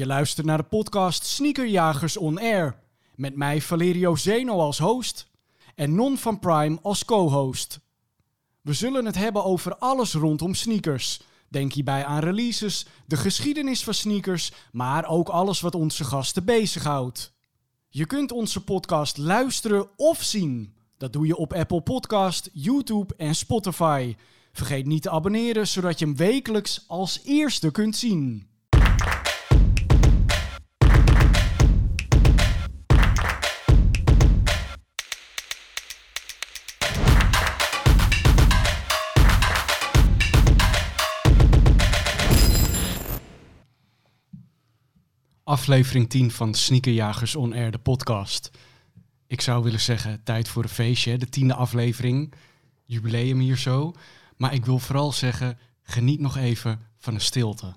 Je luistert naar de podcast Sneakerjagers On Air. Met mij Valerio Zeno als host en Non van Prime als co-host. We zullen het hebben over alles rondom sneakers. Denk hierbij aan releases, de geschiedenis van sneakers, maar ook alles wat onze gasten bezighoudt. Je kunt onze podcast luisteren of zien. Dat doe je op Apple Podcast, YouTube en Spotify. Vergeet niet te abonneren, zodat je hem wekelijks als eerste kunt zien. Aflevering 10 van Sneakerjagers On Air, de podcast. Ik zou willen zeggen, tijd voor een feestje, de tiende aflevering. Jubileum hier zo. Maar ik wil vooral zeggen, geniet nog even van de stilte.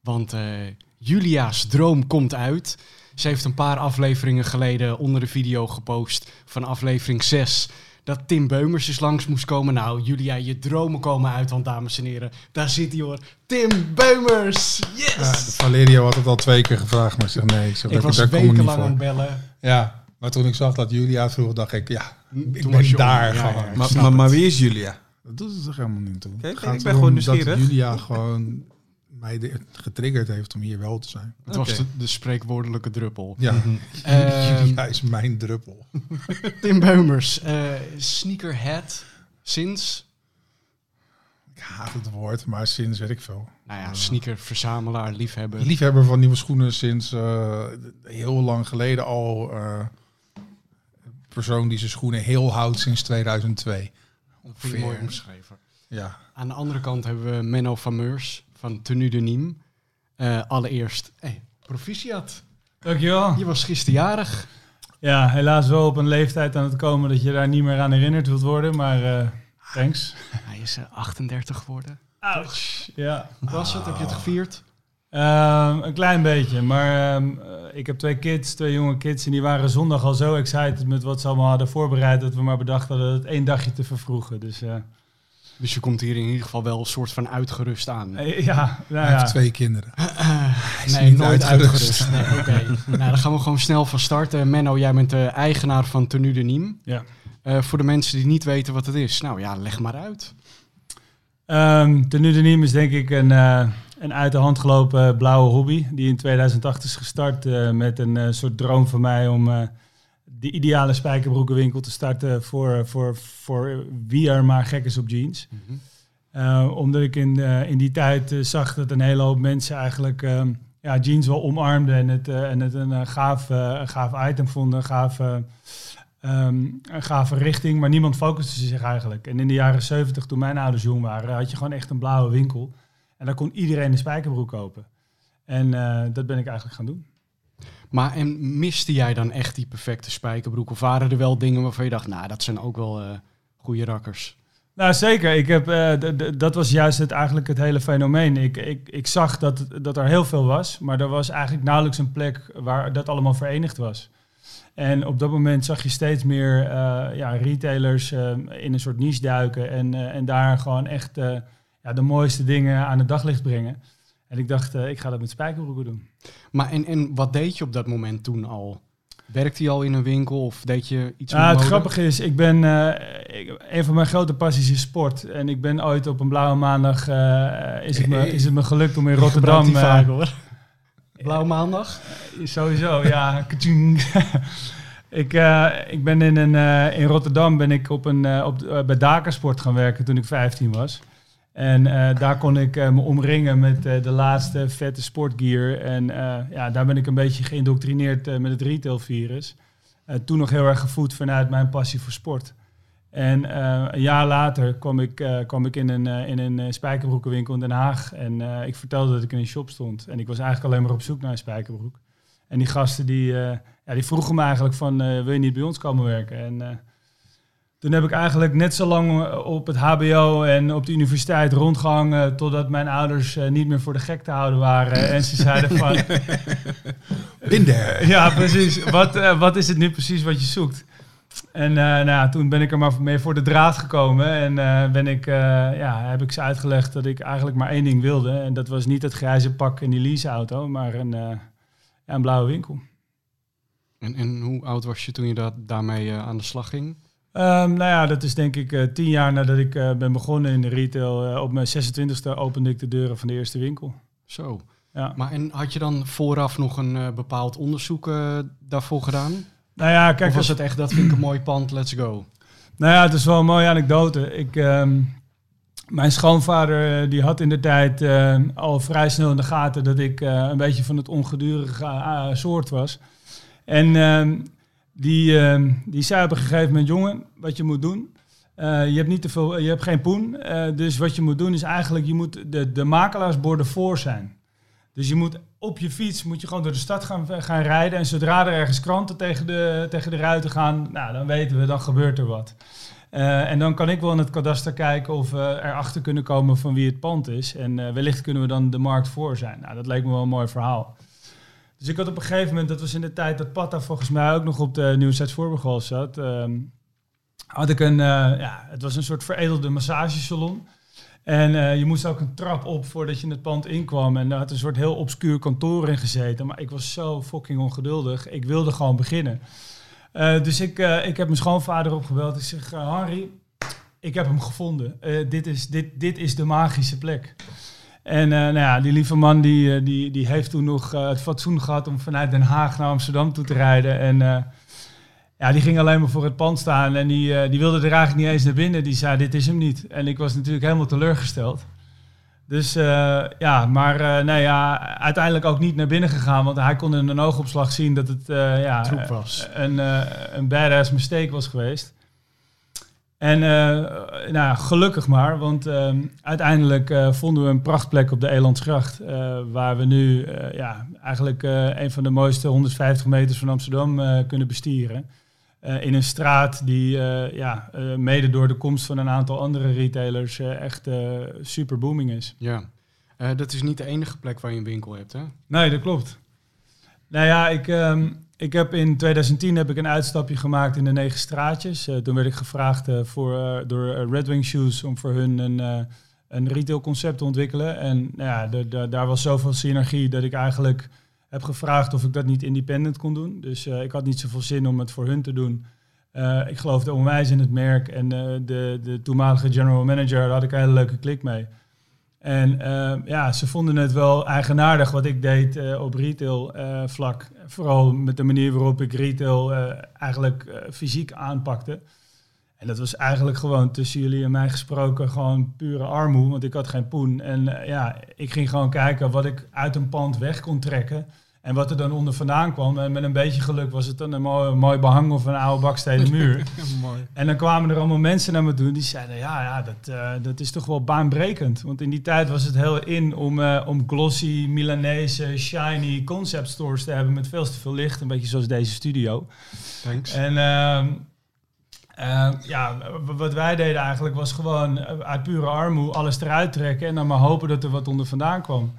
Want eh, Julia's droom komt uit. Ze heeft een paar afleveringen geleden onder de video gepost van aflevering 6 dat Tim Beumers eens langs moest komen. Nou, Julia, je dromen komen uit, want dames en heren, daar zit hij hoor. Tim Beumers! Yes! Ja, Valerio had het al twee keer gevraagd, maar ik zeg nee. Ik, zeg, ik daar- was daar kom ik niet wekenlang aan bellen. Ja, maar toen ik zag dat Julia vroeg, dacht ik, ja, ik Toen ben was je daar. Ja, gewoon. ja, Maar, maar, maar wie is Julia? Dat doet het toch helemaal niet toe. Ik ben gewoon nieuwsgierig. Dat Julia gewoon mij de- getriggerd heeft om hier wel te zijn. Het was de, de spreekwoordelijke druppel. Ja, Julia is mijn druppel. Tim Beumers, eh, sneakerhead sinds, Ik haat het woord, maar sinds weet ik veel. nou ja, sneakerverzamelaar, liefhebber. Liefhebber van nieuwe schoenen sinds eh, heel lang geleden al. eh, persoon die zijn schoenen heel houdt sinds 2002. Dat vind ik mooi omschreven. Ja, Aan de andere kant hebben we Menno van Meurs van Tenue de Niem. Eh, allereerst, hey, proficiat. Dankjewel. Je was gisteren jarig. Ja, helaas wel op een leeftijd aan het komen dat je daar niet meer aan herinnerd wilt worden, maar eh, thanks. Hij is eh, 38 geworden. Ouch. Ja, was het? Heb je het gevierd? Ehm, een klein beetje, maar ehm, eh, ik heb twee kids, twee jonge kids, en die waren zondag al zo excited met wat ze allemaal hadden voorbereid, dat we maar bedacht hadden het één dagje te vervroegen. Dus eh, Dus je komt hier in ieder geval wel een soort van uitgerust aan. eh, ja, nou hij ja. heeft twee kinderen. is nee, niet nooit uitgerust. uitgerust. Nee, Oké, nou dan gaan we gewoon snel van starten. Menno, jij bent de eigenaar van Tenue de Niem. Ja. Eh, voor de mensen die niet weten wat het is. Nou ja, leg maar uit. Ehm Tenue de Niem is denk ik een, eh, een uit de hand gelopen blauwe hobby. Die in 2008 is gestart eh, met een eh, soort droom van mij om eh, de ideale spijkerbroekenwinkel te starten voor, voor, voor wie er maar gek is op jeans. Eh, omdat ik in, eh, in die tijd eh, zag dat een hele hoop mensen eigenlijk ehm, ja, jeans wel omarmden en het, en het een gaaf, een gaaf item vonden, een gave, ehm, een gave richting, maar niemand focuste zich eigenlijk. En in de jaren 70, toen mijn ouders jong waren, had je gewoon echt een blauwe winkel. En daar kon iedereen een spijkerbroek kopen. En dat ben ik eigenlijk gaan doen. Maar en miste jij dan echt die perfecte spijkerbroek? Of waren er wel dingen waarvan je dacht, nou, dat zijn ook wel eh goede rakkers? Nou, zeker. Ik heb, eh, dat was juist het, eigenlijk het hele fenomeen. Ik, ik, ik zag dat, dat er heel veel was, maar er was eigenlijk nauwelijks een plek waar dat allemaal verenigd was. En op dat moment zag je steeds meer eh, ja, retailers in een soort niche duiken en, en daar gewoon echt ja, de mooiste dingen aan het daglicht brengen. En ik dacht, eh, ik ga dat met spijkerbroeken doen. Maar en, en wat deed je op dat moment toen al? Werkte je al in een winkel of deed je iets Ja, met het grappige is, ik ben eh, ik- een van mijn grote passies is sport. En ik ben ooit op een blauwe maandag eh, is, het me, is het me gelukt om in Rotterdam. die eh, vaak hoor. Blauw maandag? Sowieso, ja. Ik, ik ben in, een, in Rotterdam ben ik op een, op, bij Dakersport gaan werken toen ik 15 was. En eh, daar kon ik eh, me omringen met eh, de laatste vette sportgear. En ja, daar ben ik een beetje geïndoctrineerd met het retailvirus. Toen nog heel erg gevoed vanuit mijn passie voor sport. En een jaar later kwam ik, kwam ik in een, in een spijkerbroekenwinkel in Den Haag. En ik vertelde dat ik in een shop stond. En ik was eigenlijk alleen maar op zoek naar een spijkerbroek. En die gasten die, ja, die vroegen me eigenlijk van, wil je niet bij ons komen werken? En toen heb ik eigenlijk net zo lang eh, op het hbo en op de universiteit rondgehangen... totdat mijn ouders eh, niet meer voor de gek te houden waren. en ze zeiden van, Binder. ja, precies. Wat, eh, wat is het nu precies wat je zoekt? En uh, nou ja, toen ben ik er maar mee voor de draad gekomen. En uh, ben ik, ja, heb ik ze uitgelegd dat ik eigenlijk maar één ding wilde. En dat was niet het grijze pak en die leaseauto, maar een, een blauwe winkel. En, en hoe oud was je toen je dat, daarmee aan de slag ging? Um, nou ja, dat is denk ik tien jaar nadat ik ben begonnen in de retail. op mijn 26e opende ik de deuren van de eerste winkel. Zo. Ja. Maar en had je dan vooraf nog een bepaald onderzoek daarvoor gedaan? Nou ja, kijk, of was het echt, dat vind ik een mooi pand, let's go? Nou ja, het is wel een mooie anekdote. Ik, uh, mijn schoonvader eh, die had in de tijd al vrij snel in de gaten dat ik een beetje van het ongedurige soort was. En ehm, die, ehm, die zei op een gegeven moment, jongen, wat je moet doen, je hebt niet te veel, je hebt geen poen. dus wat je moet doen is eigenlijk, je moet de, de makelaarsborden voor zijn. Dus je moet op je fiets moet je gewoon door de stad gaan, gaan rijden. En zodra er ergens kranten tegen de, tegen de ruiten gaan, nou, dan weten we, dan gebeurt er wat. Uh, en dan kan ik wel in het kadaster kijken of we erachter kunnen komen van wie het pand is. En uh, wellicht kunnen we dan de markt voor zijn. Nou, dat leek me wel een mooi verhaal. Dus ik had op een gegeven moment, dat was in de tijd dat Patta volgens mij ook nog op de Nieuwsets Voorbegal zat. Uh, had ik een, eh, ja, het was een soort veredelde massagesalon. En uh, je moest ook een trap op voordat je in het pand inkwam. En daar had een soort heel obscuur kantoor in gezeten. Maar ik was zo fucking ongeduldig. Ik wilde gewoon beginnen. Uh, dus ik, ik heb mijn schoonvader opgebeld. Ik zeg, Harry, ik heb hem gevonden. dit, is, dit, dit is de magische plek. En nou ja, die lieve man die, die, die heeft toen nog het fatsoen gehad om vanuit Den Haag naar Amsterdam toe te rijden. En ja, die ging alleen maar voor het pand staan en die, die wilde er eigenlijk niet eens naar binnen. Die zei, dit is hem niet. En ik was natuurlijk helemaal teleurgesteld. Dus ja, maar nee, ja, uiteindelijk ook niet naar binnen gegaan. Want hij kon in een oogopslag zien dat het ja, Troep was. Een, een badass mistake was geweest. En nou, gelukkig maar, want uiteindelijk vonden we een prachtplek op de Elandsgracht. waar we nu ja, eigenlijk een van de mooiste 150 meters van Amsterdam kunnen bestieren. In een straat die ja, mede door de komst van een aantal andere retailers echt super booming is. Ja, dat is niet de enige plek waar je een winkel hebt, hè? Nee, dat klopt. Nou ja, ik, um, ik heb in 2010 heb ik een uitstapje gemaakt in de negen straatjes. toen werd ik gevraagd voor, door Red Wing Shoes om voor hun een, een retailconcept te ontwikkelen. En nou ja, de, daar was zoveel synergie dat ik eigenlijk heb gevraagd of ik dat niet independent kon doen. Dus uh, ik had niet zoveel zin om het voor hun te doen. Uh, ik geloofde onwijs in het merk en uh, de, de toenmalige general manager, had ik een hele leuke klik mee. En ja, ze vonden het wel eigenaardig wat ik deed op retail vlak. Vooral met de manier waarop ik retail eigenlijk fysiek aanpakte. En dat was eigenlijk gewoon tussen jullie en mij gesproken gewoon pure armoe, want ik had geen poen. En ja, ik ging gewoon kijken wat ik uit een pand weg kon trekken. En wat er dan onder vandaan kwam, en met een beetje geluk was het dan een mooi, mooi behang of een oude bakstenen muur. mooi. En dan kwamen er allemaal mensen naar me toe die zeiden, ja, ja dat, uh, dat is toch wel baanbrekend. Want in die tijd was het heel in om, uh, om glossy, Milanese, shiny concept stores te hebben met veel te veel licht. Een beetje zoals deze studio. Thanks. En uh, ja, wat wij deden eigenlijk was gewoon uit pure armoe alles eruit trekken en dan maar hopen dat er wat onder vandaan kwam.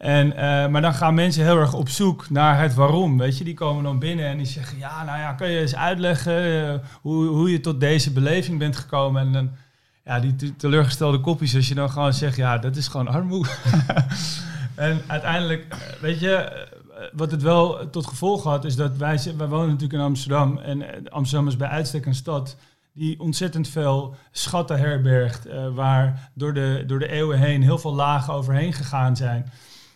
En, uh, maar dan gaan mensen heel erg op zoek naar het waarom. Weet je, die komen dan binnen en die zeggen: Ja, nou ja, kan je eens uitleggen uh, hoe, hoe je tot deze beleving bent gekomen? En dan, ja, die teleurgestelde kopjes, als je dan gewoon zegt: Ja, dat is gewoon armoede. en uiteindelijk, eh, weet je, wat het wel tot gevolg had, is dat wij, wij wonen natuurlijk in Amsterdam. En Amsterdam is bij uitstek een stad die ontzettend veel schatten herbergt. Waar door de, door de eeuwen heen heel veel lagen overheen gegaan zijn.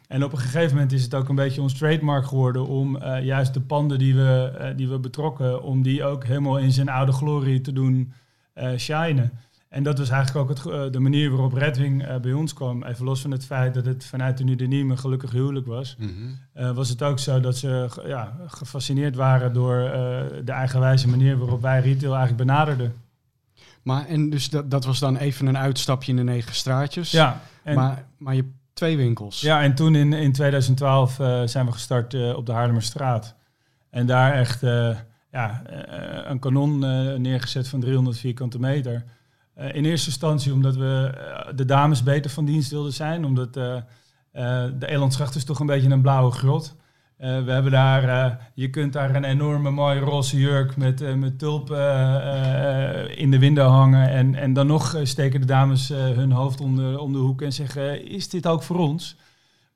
En op een gegeven moment is het ook een beetje ons trademark geworden om uh, juist de panden die we, uh, die we betrokken, om die ook helemaal in zijn oude glorie te doen uh, shinen. En dat was eigenlijk ook het, de manier waarop Redwing bij ons kwam. Even los van het feit dat het vanuit de Nudeniem een gelukkig huwelijk was. Mm -hmm. was het ook zo dat ze ja, gefascineerd waren door de eigenwijze manier waarop wij retail eigenlijk benaderden. Maar en dus dat, dat was dan even een uitstapje in de negen straatjes. Ja. En maar, maar je Twee winkels. Ja, en toen in, in 2012 uh, zijn we gestart uh, op de Haarlemmerstraat. En daar echt uh, ja, een kanon neergezet van 300 vierkante meter. in eerste instantie omdat we de dames beter van dienst wilden zijn. Omdat de Elandsgracht is toch een beetje een blauwe grot. Eh, we hebben daar, eh, je kunt daar een enorme mooie roze jurk met, eh, met tulpen in de window hangen. En, en dan nog steken de dames hun hoofd om de, om de hoek en zeggen, is dit ook voor ons?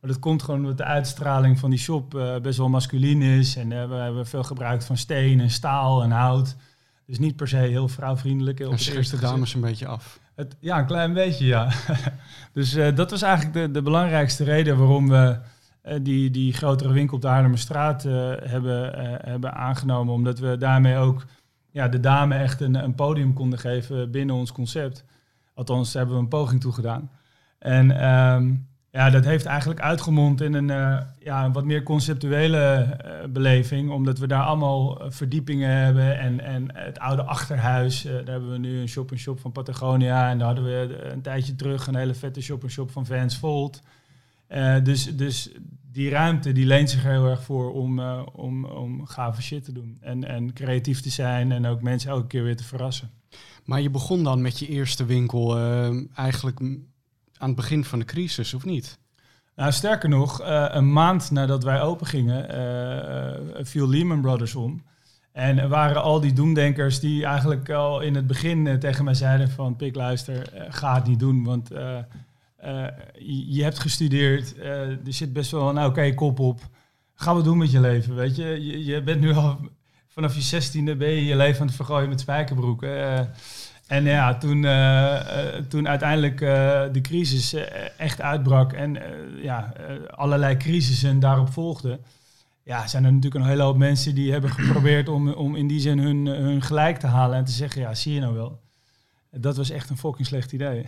Maar dat komt gewoon omdat de uitstraling van die shop best wel masculin is. En we hebben veel gebruikt van steen en staal en hout. Dus niet per se heel vrouwvriendelijk. Schrikt eerste de dames een beetje af. Het, ja, een klein beetje, ja. dus dat was eigenlijk de, de belangrijkste reden waarom we die, die grotere winkel op de Haarlemmerstraat eh hebben, eh, hebben aangenomen. Omdat we daarmee ook ja, de dame echt een, een podium konden geven binnen ons concept. Althans, daar hebben we een poging toe gedaan. En ehm, ja, dat heeft eigenlijk uitgemond in een, eh, ja, wat meer conceptuele eh, beleving. Omdat we daar allemaal eh, verdiepingen hebben. En, en het oude achterhuis, eh, daar hebben we nu een shop-in-shop van Patagonia. En daar hadden we eh, een tijdje terug een hele vette shop-in-shop van Vans Volt. Eh, dus, dus die ruimte die leent zich heel erg voor om, eh, om, om gave shit te doen. En, en creatief te zijn en ook mensen elke keer weer te verrassen. Maar je begon dan met je eerste winkel eh, eigenlijk aan het begin van de crisis, of niet? Nou, sterker nog, eh, een maand nadat wij open gingen, eh, viel Lehman Brothers om. En er waren al die doemdenkers die eigenlijk al in het begin tegen mij zeiden van... Pik, luister, ga het niet doen, want eh, je, hebt gestudeerd. eh, er zit best wel een oké kop op. Ga wat doen met je leven, weet je. Je, bent nu al vanaf je zestiende ben je je leven aan het vergooien met spijkerbroeken. Eh, en ja, toen, toen uiteindelijk de crisis echt uitbrak en ja, allerlei crisissen daarop volgden, ja, zijn er natuurlijk een hele hoop mensen die hebben geprobeerd om, om in die zin hun, hun gelijk te halen en te zeggen, ja, zie je nou wel. Dat was echt een fucking slecht idee.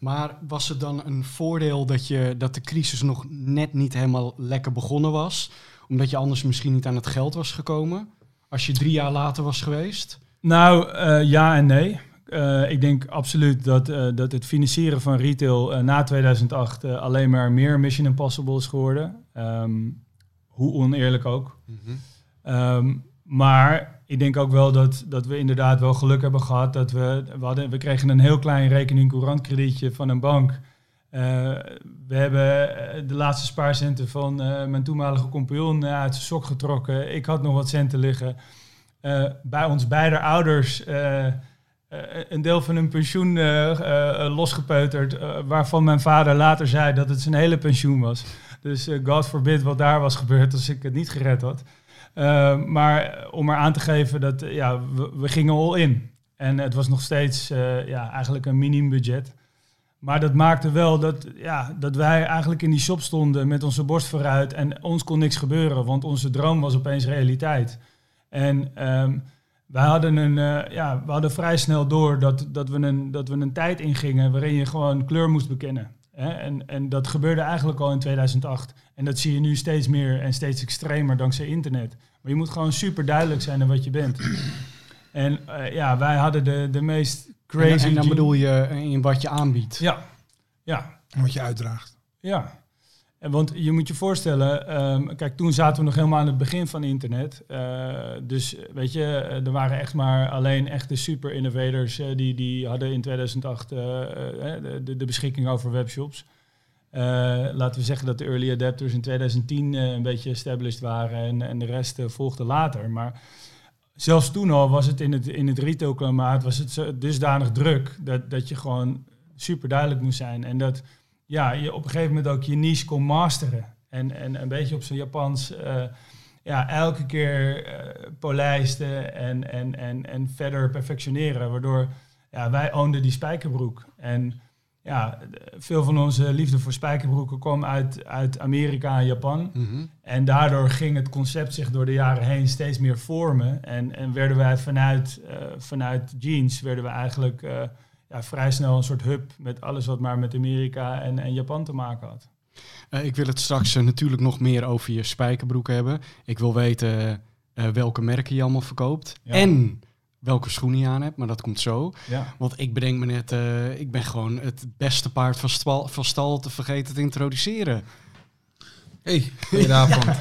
Maar was het dan een voordeel dat, je, dat de crisis nog net niet helemaal lekker begonnen was? Omdat je anders misschien niet aan het geld was gekomen? Als je drie jaar later was geweest? Nou, eh, ja en nee. Eh, ik denk absoluut dat, eh, dat het financieren van retail na 2008 eh, alleen maar meer Mission Impossible is geworden. Ehm, hoe oneerlijk ook. Ehm, maar ik denk ook wel dat, dat we inderdaad wel geluk hebben gehad. Dat we, we, hadden, we kregen een heel klein rekening courantkredietje van een bank. Eh, we hebben eh, de laatste spaarcenten van eh, mijn toenmalige compagnon uit zijn sok getrokken. Ik had nog wat centen liggen. Bij ons beide ouders een deel van hun pensioen losgepeuterd. waarvan mijn vader later zei dat het zijn hele pensioen was. Dus God forbid wat daar was gebeurd als ik het niet gered had. Uh, maar om maar aan te geven dat uh, ja, we, we, gingen all in. En het was nog steeds uh, ja, eigenlijk een minimumbudget. Maar dat maakte wel dat, ja, dat wij eigenlijk in die shop stonden met onze borst vooruit. En ons kon niks gebeuren, want onze droom was opeens realiteit. En um, wij hadden, een, uh, ja, we hadden vrij snel door dat, dat, we een, dat we een tijd ingingen waarin je gewoon kleur moest bekennen. Hè? En, en dat gebeurde eigenlijk al in 2008. En dat zie je nu steeds meer en steeds extremer dankzij internet. Maar je moet gewoon super duidelijk zijn in wat je bent. En uh, ja, wij hadden de, de meest crazy... En, en dan bedoel je in wat je aanbiedt? Ja. ja. En wat je uitdraagt. Ja. En want je moet je voorstellen, um, kijk, toen zaten we nog helemaal aan het begin van internet. Uh, dus weet je, er waren echt maar alleen echte super innovators uh, die, die hadden in 2008 uh, de, de, beschikking over webshops. Uh, laten we zeggen dat de early adapters in 2010 een beetje established waren en, en de rest volgde later. Maar zelfs toen al was het in het, in het retailklimaat was het dusdanig druk dat, dat je gewoon super duidelijk moest zijn. En dat ja, je op een gegeven moment ook je niche kon masteren. En, en een beetje op zijn Japans uh, ja, elke keer uh, polijsten en, en, en, en verder perfectioneren. Waardoor ja, wij oonden die spijkerbroek. En ja, veel van onze liefde voor spijkerbroeken kwam uit, uit Amerika en Japan. Mm -hmm. En daardoor ging het concept zich door de jaren heen steeds meer vormen. En, en werden wij vanuit, uh, vanuit jeans, werden we eigenlijk ja, vrij snel een soort hub met alles wat maar met Amerika en, en Japan te maken had. Uh, ik wil het straks natuurlijk nog meer over je spijkerbroeken hebben. Ik wil weten welke merken je allemaal verkoopt. Ja. En welke schoenen je aan hebt, maar dat komt zo. Ja. Want ik bedenk me net, uh, ik ben gewoon het beste paard van, stal, van stal te vergeten te introduceren. Hey, goedenavond.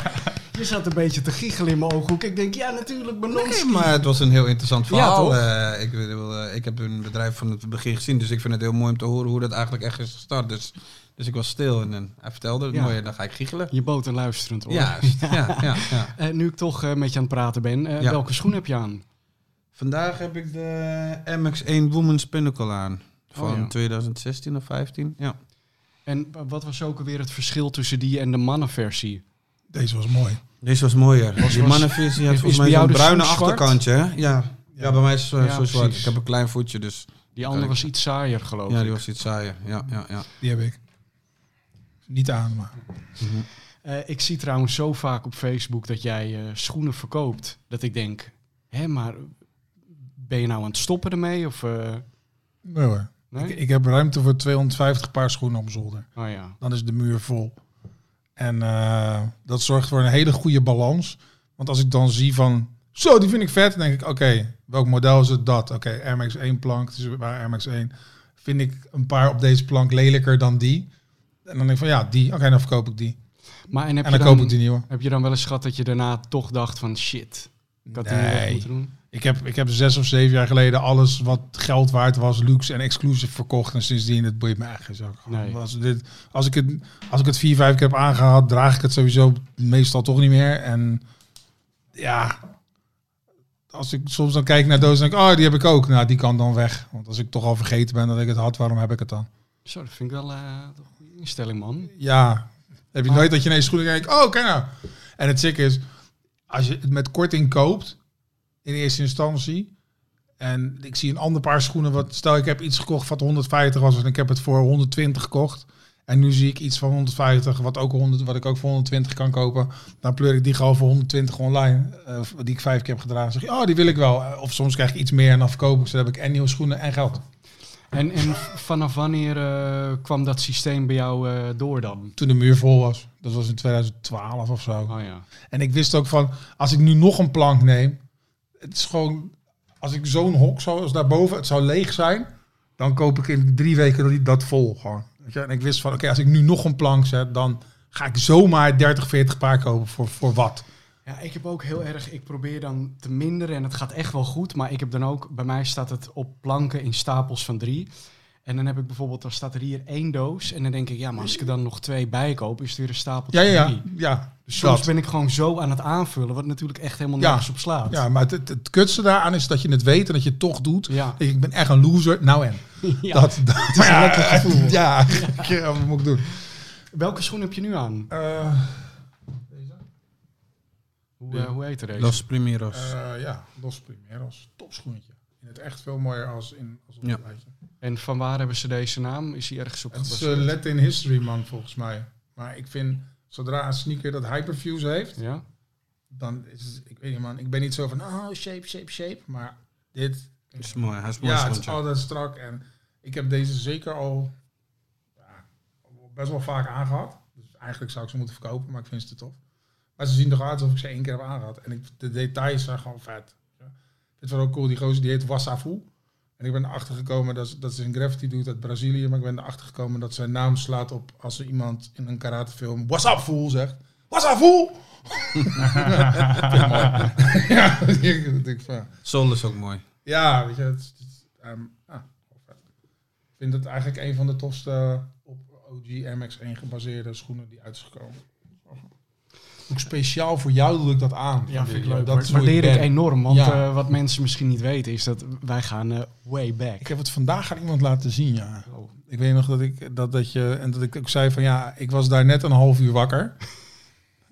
Je zat een beetje te giechelen in mijn ooghoek. Ik denk, ja, natuurlijk, Benonski. Nee, maar het was een heel interessant verhaal. Ja, uh, ik, uh, ik heb een bedrijf van het begin gezien, dus ik vind het heel mooi om te horen hoe dat eigenlijk echt is gestart. Dus Dus ik was stil en, en hij vertelde het Ja. mooi en dan ga ik giechelen. Je een luisterend oor. Ja, ja, ja, ja. Eh, nu ik toch eh, met je aan het praten ben, eh, welke schoen heb je aan? Vandaag heb ik de MX1 Women's Pinnacle aan. Van Oh, ja. 2016 of 15. Ja. En wat was ook alweer het verschil tussen die en de mannenversie? Deze was mooi. Deze was mooier. Was- die mannenvisie had volgens bij mij zo'n de bruine achterkantje. Hè? Ja. ja, bij mij is het Ja, zo zwart. Ik heb een klein voetje, dus Die andere was iets saaier, geloof ja, ik. die was iets saaier. Ja, ja, ja. Die heb ik. Niet aan, maar... Eh, ik zie trouwens zo vaak op Facebook dat jij eh, schoenen verkoopt. Dat ik denk, hè, maar ben je nou aan het stoppen ermee? Of, eh, Nee hoor. nee? Ik, ik heb ruimte voor 250 paar schoenen op zolder. oh ja. Dan is de muur vol. En eh, dat zorgt voor een hele goede balans. Want als ik dan zie van, zo, die vind ik vet, dan denk ik, oké, welk model is het dat? Oké, Air Max 1 plank, is waar Air Max 1. Vind ik een paar op deze plank lelijker dan die? En dan denk ik van, ja, die, oké, dan verkoop ik die. Maar en heb, En je dan dan, koop ik die nieuwe. heb je dan wel eens gehad dat je daarna toch dacht van shit, ik had die Nee. moeten doen? Ik heb, ik heb zes of zeven jaar geleden alles wat geld waard was, luxe en exclusive verkocht. En sindsdien, het boeit me eigenlijk zo. Nee. Als, dit, als, ik het, als ik het vier, vijf keer heb aangehad, draag ik het sowieso meestal toch niet meer. En ja, als ik soms dan kijk naar dozen, denk ik, oh, die heb ik ook. Nou, die kan dan weg. Want als ik toch al vergeten ben dat ik het had, waarom heb ik het dan? Zo, dat vind ik wel eh, een goede instelling, man. Ja, heb je nooit dat je ineens schoenen kijkt, oh, kijk nou. En het ziek is, als je het met korting koopt, in eerste instantie, en ik zie een ander paar schoenen, wat stel ik heb iets gekocht wat 150 was en ik heb het voor 120 gekocht. En nu zie ik iets van 150, wat, ook 100, wat ik ook voor 120 kan kopen. Dan pleur ik die gewoon voor 120 online, eh, die ik vijf keer heb gedragen. Zeg je, oh, die wil ik wel. Eh, Of soms krijg ik iets meer en dan verkoop ik ze. Dan heb ik en nieuwe schoenen en geld. En, en vanaf wanneer eh, kwam dat systeem bij jou door dan? Toen de muur vol was. Dat was in 2012 of zo. Oh ja. En ik wist ook van, als ik nu nog een plank neem, het is gewoon, als ik zo'n hok zoals daarboven, het zou leeg zijn, dan koop ik in drie weken dat, dat vol gewoon. Weet je? En ik wist van, oké, als ik nu nog een plank zet, dan ga ik zomaar 30, 40 paar kopen voor, voor wat. Ja, ik heb ook heel erg, ik probeer dan te minderen en het gaat echt wel goed, maar ik heb dan ook, bij mij staat het op planken in stapels van drie. En dan heb ik bijvoorbeeld, dan staat er hier één doos en dan denk ik, ja, maar als ik er dan nog twee bij koop, is het weer een stapel Ja, ja, ja. Dus soms dat. ben ik gewoon zo aan het aanvullen, wat natuurlijk echt helemaal Ja. nergens op slaat. Ja, maar het, het, kutste daaraan is dat je het weet en dat je het toch doet. Ja. Ik, ik ben echt een loser. Nou en. Ja. Dat, dat is een lekker gevoel. Ja, ja. wat moet ik doen? Welke schoen heb je nu aan? Eh, Hoe, eh, hoe heet er deze? Los Primeros. Eh, ja, Los Primeros. Topschoentje. In het echt veel mooier als, in, als op Ja. het lijstje. En van waar hebben ze deze naam? Is hij ergens op Het is uh, Latin History man volgens mij. Maar ik vind, zodra een sneaker dat hyperfuse heeft, ja? dan is het, ik weet niet man, ik ben niet zo van, oh shape, shape, shape. Maar dit, is mooi. Hij is mooi ja, het is altijd strak. En ik heb deze zeker al ja, best wel vaak aangehad. Dus eigenlijk zou ik ze moeten verkopen, maar ik vind ze te tof. Maar ze zien er uit alsof ik ze één keer heb aangehad. En ik, de details zijn gewoon vet. Ja. Dit was ook cool. Die gozer die heet Wassafu. En ik ben erachter gekomen dat, dat ze een graffiti doet uit Brazilië. Maar ik ben erachter gekomen dat zijn naam slaat op als er iemand in een karatefilm What's up fool zegt. What's up fool? ja, ik denk ik van, Sol is ook mooi. ja, weet je, het, het ehm, ah, vet. Ik vind het eigenlijk een van de tofste op OG MX1 gebaseerde schoenen die uit is gekomen. Ook speciaal voor jou doe ik dat aan. Ja, vind ik leuk. Dat waardeer ik enorm. Want Ja. eh, wat mensen misschien niet weten is dat wij gaan eh, way back. Ik heb het vandaag aan iemand laten zien, ja. Oh. Ik weet nog dat ik dat, dat je en dat ik ook zei van ja, ik was daar net een half uur wakker.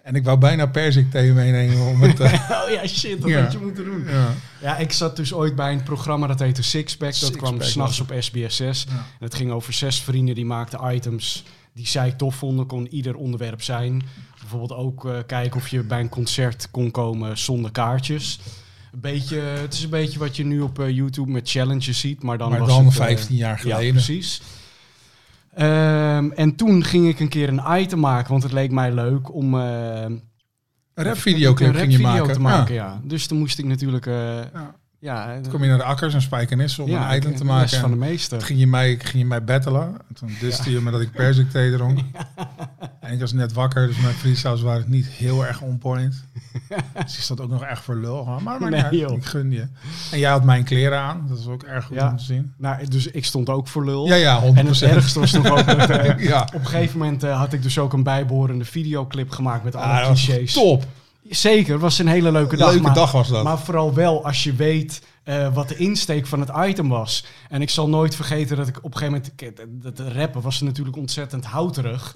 En ik wou bijna persik thee meenemen om het. eh, Oh ja, shit, dat Ja. had je moeten doen. ja. Ja, ik zat dus ooit bij een programma dat heette Sixpack. Dat Sixpack kwam s'nachts op SBS 6. Ja. En het ging over zes vrienden die maakten items die zij tof vonden. Kon ieder onderwerp zijn. Bijvoorbeeld ook eh, kijken of je bij een concert kon komen zonder kaartjes. Een beetje, het is een beetje wat je nu op eh, YouTube met challenges ziet. Maar dan Maar was dan het, eh, 15 jaar Ja, geleden. precies. Ehm, en toen ging ik een keer een item maken, want het leek mij leuk om eh, een een rapvideoclip ging je maken. te Ja. maken. Ja. Dus toen moest ik natuurlijk, eh, Ja. Ja, Toen kom je naar de akkers en spijkenissen om ja, een item ik- te maken. van de meester. Ging je mij, ging je mij battelen. En toen diste je me dat ik persik thee dronk. En ik was net wakker, dus mijn freestyles waren niet heel erg on point. dus is dat ook nog echt voor lul. Maar, maar Nee, ik gun je. En jij had mijn kleren aan. Dat is ook erg goed om te zien. Nou, dus ik stond ook voor lul. Ja, ja, 100%. En het ergste was nog ook dat, eh, ja. op een gegeven moment eh, had ik dus ook een bijbehorende videoclip gemaakt met alle Ah, dat was clichés. top. Zeker, het was een hele leuke dag. Leuke maar, dag was dat. Maar vooral wel als je weet eh, wat de insteek van het item was. En ik zal nooit vergeten dat ik op een gegeven moment... Dat rappen was natuurlijk ontzettend houterig.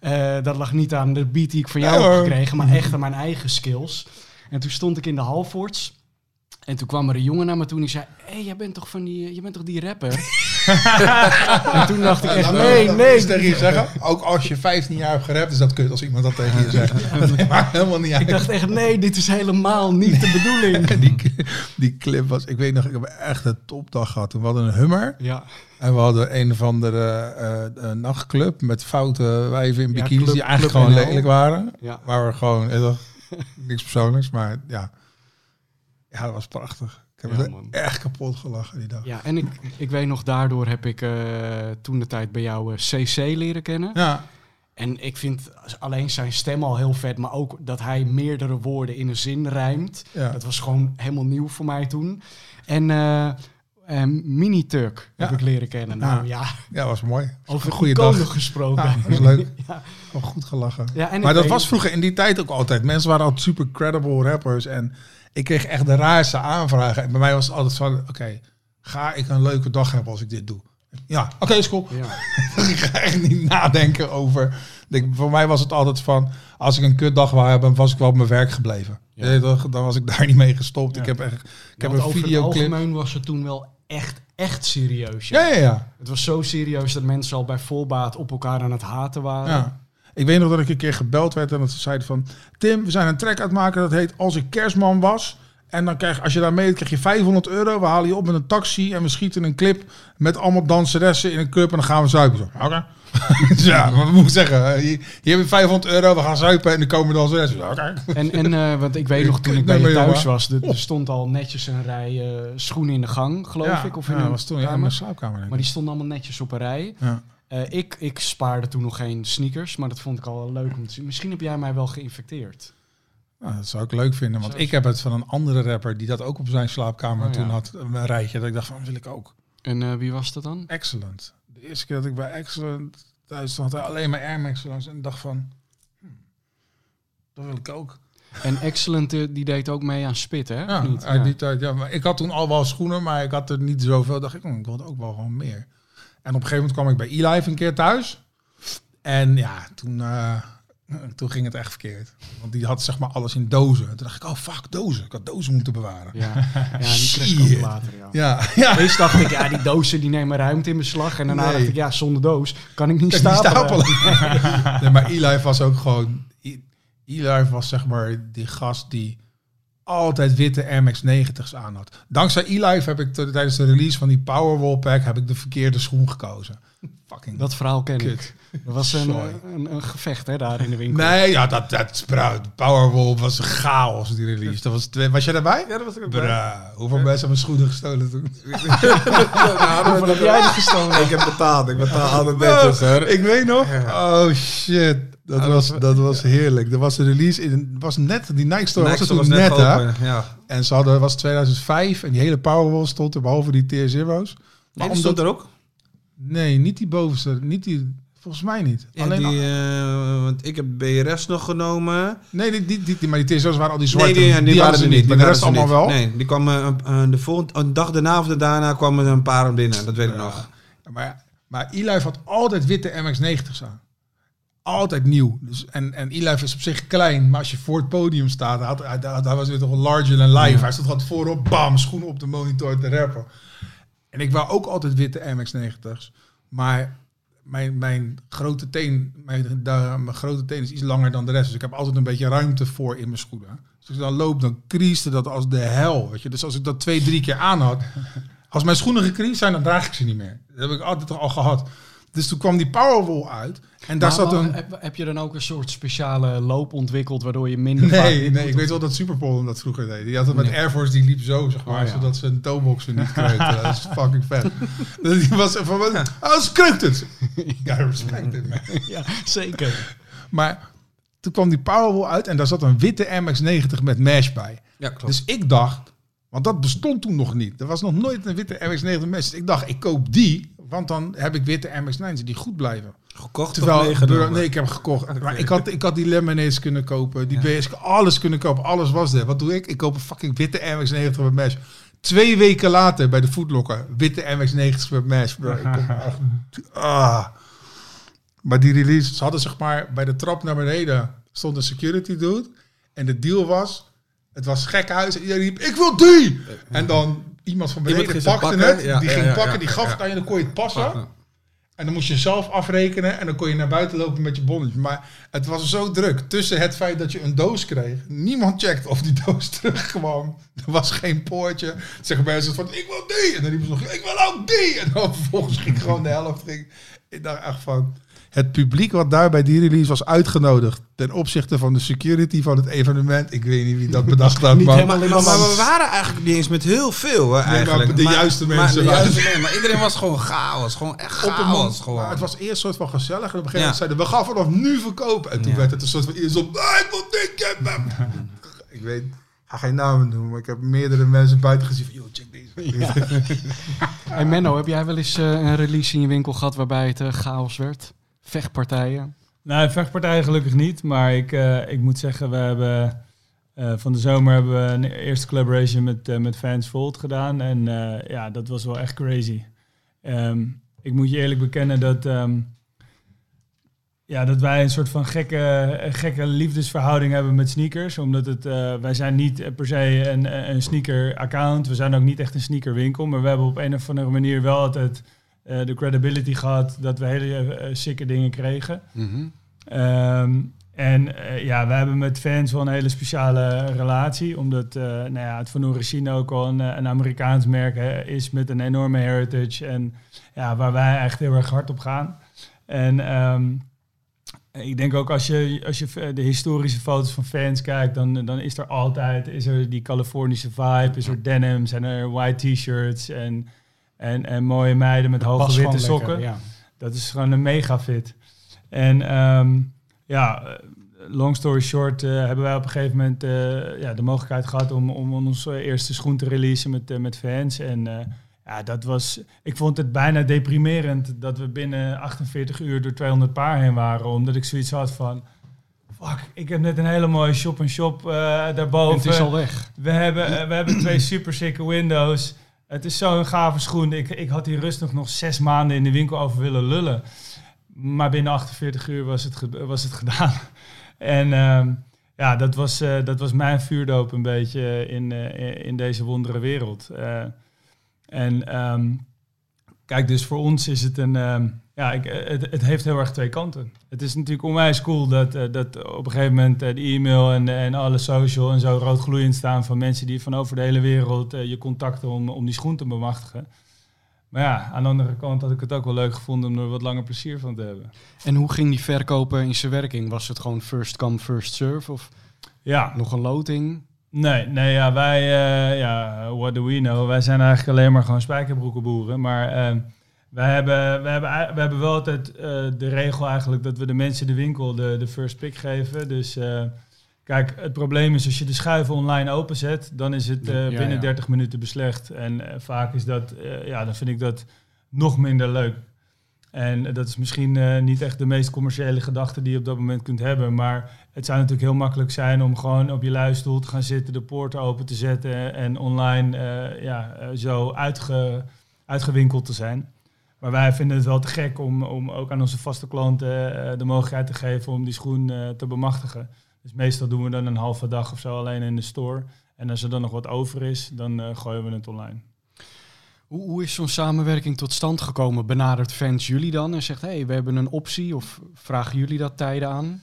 Eh, dat lag niet aan de beat die ik van jou Nee, heb gekregen, maar echt aan mijn eigen skills. En toen stond ik in de Halfords. En toen kwam er een jongen naar me toe en die zei... Hé, hey, jij bent toch van die, je bent toch die rapper? en toen dacht ik echt, nee, nee. tegen je zeggen. Ook als je 15 jaar hebt gerapt, is dat kut als iemand dat tegen je zegt. Dat maakt helemaal niet uit. Ik dacht echt, nee, dit is helemaal niet de bedoeling. die, die clip was, ik weet nog, ik heb echt een topdag gehad. We hadden een Hummer Ja, en we hadden een of andere eh, eh, nachtclub met foute wijven in Ja, bikinis Club- die eigenlijk gewoon lelijk waren. ja. Waar we gewoon, eh, niks persoonlijks, maar ja. Ja, dat was prachtig. Ik heb Ja, echt kapot gelachen die dag. Ja, en ik, ik weet nog, daardoor heb ik eh, toen de tijd bij jou eh, CC leren kennen. Ja, En ik vind alleen zijn stem al heel vet, maar ook dat hij meerdere woorden in een zin rijmt. ja. Dat was gewoon helemaal nieuw voor mij toen. En eh eh, Mini-Turk heb Ja. ik leren kennen. Nou ja, ja, was mooi. over goede dag. gesproken. Ja, dat was leuk. Ja. Wel goed gelachen. Ja, en Maar dat weet- was vroeger in die tijd ook altijd. Mensen waren altijd super credible rappers. En ik kreeg echt de raarste aanvragen. En bij mij was het altijd van, oké, ga ik een leuke dag hebben als ik dit doe? Ja, oké, is cool. Ja. ik ga echt niet nadenken over... Ik voor mij was het altijd van, als ik een kutdag wou hebben, was ik wel op mijn werk gebleven. Ja. Dan, was ik daar niet mee gestopt. Ja. Ik heb echt, ik Ja, heb een over het videoclip. algemeen was het toen wel echt, echt serieus. Ja, ja, ja. Het was zo serieus dat mensen al bij voorbaat op elkaar aan het haten waren. Ik weet nog dat ik een keer gebeld werd en dat ze zeiden van... Tim, we zijn een track aan het maken dat heet Als ik kerstman was. En dan krijg als je daar meedoet, krijg je 500 euro. We halen je op met een taxi en we schieten een clip met allemaal danseressen in een club en dan gaan we zuipen. Oké. Ja, wat moet ik zeggen? Hier, hier heb je 500 euro, we gaan zuipen en dan komen danseressen. Oké. En, en eh, want ik weet nog, toen ik bij je thuis was, er, er stond al netjes een rij eh, schoenen in de gang, geloof Ja, ik. Of in ja, een was toen ja, in mijn slaapkamer. Maar die stonden allemaal netjes op een rij. ja. Eh, ik, ik spaarde toen nog geen sneakers, maar dat vond ik al leuk om te zien. Misschien heb jij mij wel geïnfecteerd. Nou, dat zou ik leuk vinden, want ik heb het van een andere rapper die dat ook op zijn slaapkamer Oh, ja. toen had. Een rijtje dat ik dacht van, wil ik ook. En eh, wie was dat dan? Excellent. De eerste keer dat ik bij Excellent thuis stond, had hij alleen maar Air Max langs en ik dacht van, hmm, dat wil ik ook. En Excellent, eh, die deed ook mee aan Spit, hè? Ja, niet? uit Ja. die tijd. Ja, maar ik had toen al wel schoenen, maar ik had er niet zoveel. Dacht ik, oh, ik wilde ook wel gewoon meer. En op een gegeven moment kwam ik bij E-Life een keer thuis. En ja, toen, eh, toen ging het echt verkeerd. Want die had zeg maar alles in dozen. Toen dacht ik, oh fuck, dozen. Ik had dozen moeten bewaren. Ja, ja die kreeg later, ja. Ja, ja. Eerst dacht ik, ja, die dozen die nemen ruimte in beslag. En daarna Nee. dacht ik, ja, zonder doos kan ik niet Kan ik niet stapelen. stapelen. nee, maar E-Life was ook gewoon... E-Life was zeg maar die gast die altijd witte Air Max 90's aan had. Dankzij E-Life heb ik tijdens de release van die Powerwall pack heb ik de verkeerde schoen gekozen. Fucking Dat verhaal ken ik. Dat was een, een, een gevecht hè, daar in de winkel. Nee, ja, dat, dat spruit. Powerwall was een chaos die release. Dat was, twee- was jij daarbij? Ja, dat was ik Bra, hoeveel mensen hebben schoenen gestolen toen? Hoeveel heb jij gestolen? Ik heb betaald. Ik betaal altijd netjes, hoor. Ik weet nog. Oh shit. Dat, Ja, was, dat- was heerlijk. Er was een release in, was net, die Nike store was was toen net net, open, Ja. En ze hadden, was 2005 en die hele Powerwall stond er, behalve die Tier Zero's. Nee, omdat- die stond er ook. Nee, niet die bovenste, niet die, volgens mij niet. Ja, Alleen, die, eh, want ik heb BRS nog genomen. nee, die, die, die, die- maar die Zero's waren al die zwarte. nee, die, die, waren hadden er ze niet. Maar die de rest waren allemaal niet. wel. Nee, die kwamen eh, de volgende, een dag daarna of de daarna kwamen er een paar binnen. Dat weet ik nog. Maar, maar E-Life had altijd witte MX-90's aan. Altijd nieuw. Dus, en, en is op zich klein, maar als je voor het podium staat, hij, was weer toch larger than life. Ja. Hij stond gewoon voorop, bam, schoenen op de monitor te rappen. En ik wou ook altijd witte MX-90's. Maar mijn, mijn grote teen, mijn, mijn grote teen is iets langer dan de rest. Dus ik heb altijd een beetje ruimte voor in mijn schoenen. Dus als ik dan loop, dan krieste dat als de hel. Weet je? Dus als ik dat twee, drie keer aan had, als mijn schoenen gekriest zijn, dan draag ik ze niet meer. Dat heb ik altijd al gehad. Dus toen kwam die Powerwall uit. En daar zat een... heb, heb je dan ook een soort speciale loop ontwikkeld waardoor je minder Nee, nee, ik weet wel dat Superpole dat vroeger deed. Die had het met Nee. Air Force, die liep zo, zeg maar, Oh, ja. zodat ze een toeboxen niet kreukte. dat is fucking vet. Dus die was van, oh, ze kreukt het. Ja, respect man. Ja, zeker. Maar Toen kwam die Powerball uit en daar zat een witte MX-90 met mesh bij. Ja, klopt. Dus ik dacht, want dat bestond toen nog niet. Er was nog nooit een witte MX-90 mesh. Dus ik dacht, ik koop die, want dan heb ik witte MX-9's die goed blijven. Gekocht Terwijl, of nee, ik heb gekocht. Maar ik had, ik had die lemonades kunnen kopen, die BS, alles kunnen kopen. Alles was er. Wat doe ik? Ik koop een fucking witte MX-90 met mesh. Twee weken later bij de Foodlocker, witte MX-90's met mesh. Bro, ik kom echt, ah. Maar die release, ze hadden zeg maar bij de trap naar beneden stond een security dude. En de deal was, het was gekhuis. En iedereen riep, ik wil die! En dan iemand van beneden pakte pakken, het. ja, die ging pakken, die gaf het aan je. Dan kon je het passen. En dan moest je zelf afrekenen en dan kon je naar buiten lopen met je bonnetje. Maar het was zo druk tussen het feit dat je een doos kreeg. Niemand checkt of die doos terugkwam. Er was geen poortje. Zeggen mensen van, ik wil die. En dan riepen ze nog, ik wil ook die. En dan vervolgens ging gewoon de helft. Ging. Ik dacht echt van, het publiek wat daar bij die release was uitgenodigd. Ten opzichte van de security van het evenement. Ik weet niet wie dat bedacht had. Niet maar helemaal Maar, maar, we waren eigenlijk niet eens met heel veel, hè, eigenlijk. de juiste mensen Maar, de waren- juiste mensen. maar iedereen was gewoon chaos. Gewoon echt op een chaos. moment. Gewoon. Maar het was eerst een soort van gezellig. En op een gegeven Ja. moment zeiden we gaan vanaf nu verkopen. En toen Ja. werd het een soort van eerst op. "Ah, ik wil dit, ik heb hem." Ik weet, ik ga geen namen noemen, maar ik heb meerdere mensen buiten gezien van, joh, check deze. Hey Menno, heb jij wel eens eh, een release in je winkel gehad waarbij het eh, chaos werd? Vechtpartijen? Nou, vechtpartijen gelukkig niet. Maar ik, eh, ik moet zeggen, we hebben eh, van de zomer hebben we een eerste collaboration met, eh, met Fans Volt gedaan. En ja, dat was wel echt crazy. Ehm, ik moet je eerlijk bekennen dat, ehm, ja, dat wij een soort van gekke, gekke liefdesverhouding hebben met sneakers. Omdat het, wij zijn niet per se een, een sneaker-account. We zijn ook niet echt een sneakerwinkel. Maar we hebben op een of andere manier wel altijd eh, de credibility gehad dat we hele eh, sikke dingen kregen. Ehm, en eh, ja, we hebben met fans wel een hele speciale relatie. Omdat nou ja, het Van Origine ook al een, een Amerikaans merk hè, is met een enorme heritage. En ja, waar wij echt heel erg hard op gaan. En ehm, ik denk ook als je, als je de historische foto's van fans kijkt, dan, dan is er altijd is er die Californische vibe, is er denim, zijn er white t-shirts en, en, en mooie meiden met hoge witte lekker, sokken. ja. Dat is gewoon een mega fit. En ehm, ja, long story short, eh, hebben wij op een gegeven moment eh, ja, de mogelijkheid gehad om, om onze eerste schoen te releasen met, eh, met fans. En ja, dat was. Ik vond het bijna deprimerend dat we binnen 48 uur door 200 paar heen waren. Omdat ik zoiets had van. Fuck, ik heb net een hele mooie shop-and-shop eh daarboven. En het is al weg. We hebben, we hebben twee super sikke windows. Het is zo'n gave schoen. Ik, ik had hier rustig nog zes maanden in de winkel over willen lullen. Maar binnen 48 uur was het, was het gedaan. En ehm, ja, dat was, eh, dat was mijn vuurdoop een beetje in, eh, in deze wondere wereld. Eh, en ehm, kijk, dus voor ons is het een... ehm, ja, ik, eh, het, het heeft heel erg twee kanten. Het is natuurlijk onwijs cool dat, eh, dat op een gegeven moment eh, de e-mail en, en alle social en zo rood gloeiend staan van mensen die van over de hele wereld je contacten om, om die schoen te bemachtigen. Maar ja, aan de andere kant had ik het ook wel leuk gevonden om er wat langer plezier van te hebben. En hoe ging die verkopen in zijn werking? Was het gewoon first come, first serve? Of Ja, nog een loting? Nee, nee ja, wij, eh, ja, what do we know? Wij zijn eigenlijk alleen maar gewoon spijkerbroekenboeren. Maar eh, wij, hebben, wij, hebben, wij hebben wel altijd eh, de regel eigenlijk dat we de mensen de winkel de, de first pick geven. Dus eh, kijk, het probleem is als je de schuiven online openzet, dan is het Ja, binnen ja. 30 minuten beslecht. En vaak is dat, ja, dan vind ik dat nog minder leuk. En dat is misschien niet echt de meest commerciële gedachte die je op dat moment kunt hebben. Maar het zou natuurlijk heel makkelijk zijn om gewoon op je luistoel te gaan zitten, de poorten open te zetten en online eh, ja, eh, zo uitge, uitgewinkeld te zijn. Maar wij vinden het wel te gek om, om ook aan onze vaste klanten eh, de mogelijkheid te geven om die schoen te bemachtigen. Dus meestal doen we dan een halve dag of zo alleen in de store. En als er dan nog wat over is, dan gooien we het online. Hoe, hoe is zo'n samenwerking tot stand gekomen? Benadert fans jullie dan en zegt, hé, hey, we hebben een optie? Of vragen jullie dat tijden aan?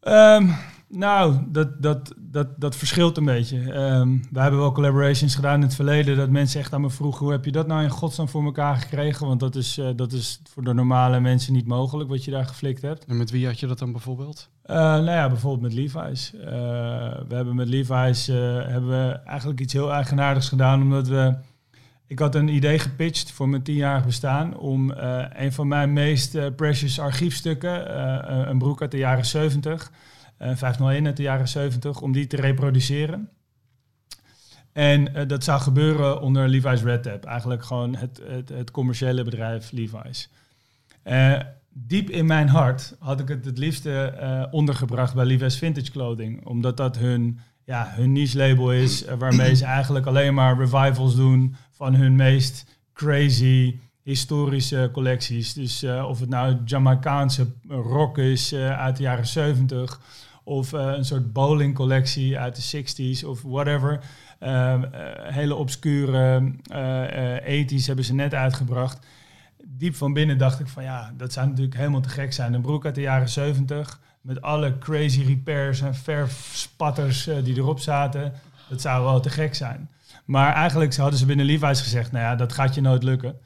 Ehm, nou, dat, dat, dat, dat verschilt een beetje. Ehm we hebben wel collaborations gedaan in het verleden dat mensen echt aan me vroegen, hoe heb je dat nou in godsnaam voor elkaar gekregen? Want dat is, eh, dat is voor de normale mensen niet mogelijk wat je daar geflikt hebt. En met wie had je dat dan bijvoorbeeld? Eh, nou ja, bijvoorbeeld met Levi's. Eh, we hebben met Levi's hebben we eigenlijk iets heel eigenaardigs gedaan, omdat we... Ik had een idee gepitcht voor mijn tienjarig bestaan om eh, een van mijn meest eh, precious archiefstukken, eh, een broek uit de jaren 70, eh 501 uit de jaren 70, om die te reproduceren. En dat zou gebeuren onder Levi's Red Tab, eigenlijk gewoon het, het, het commerciële bedrijf Levi's. Diep in mijn hart had ik het het liefste ondergebracht bij Levi's Vintage Clothing, omdat dat hun, ja, hun niche label is, eh, waarmee ze eigenlijk alleen maar revivals doen van hun meest crazy historische collecties. Dus eh, of het nou Jamaicaanse rock is eh, uit de jaren 70 of een soort bowling collectie uit de 60s of whatever. Eh, eh, hele obscure eh eh 80s hebben ze net uitgebracht. Diep van binnen dacht ik van ja, dat zou natuurlijk helemaal te gek zijn. Een broek uit de jaren 70 met alle crazy repairs en verfspatters eh, die erop zaten. Dat zou wel te gek zijn. Maar eigenlijk hadden ze binnen Levi's gezegd, nou ja, dat gaat je nooit lukken.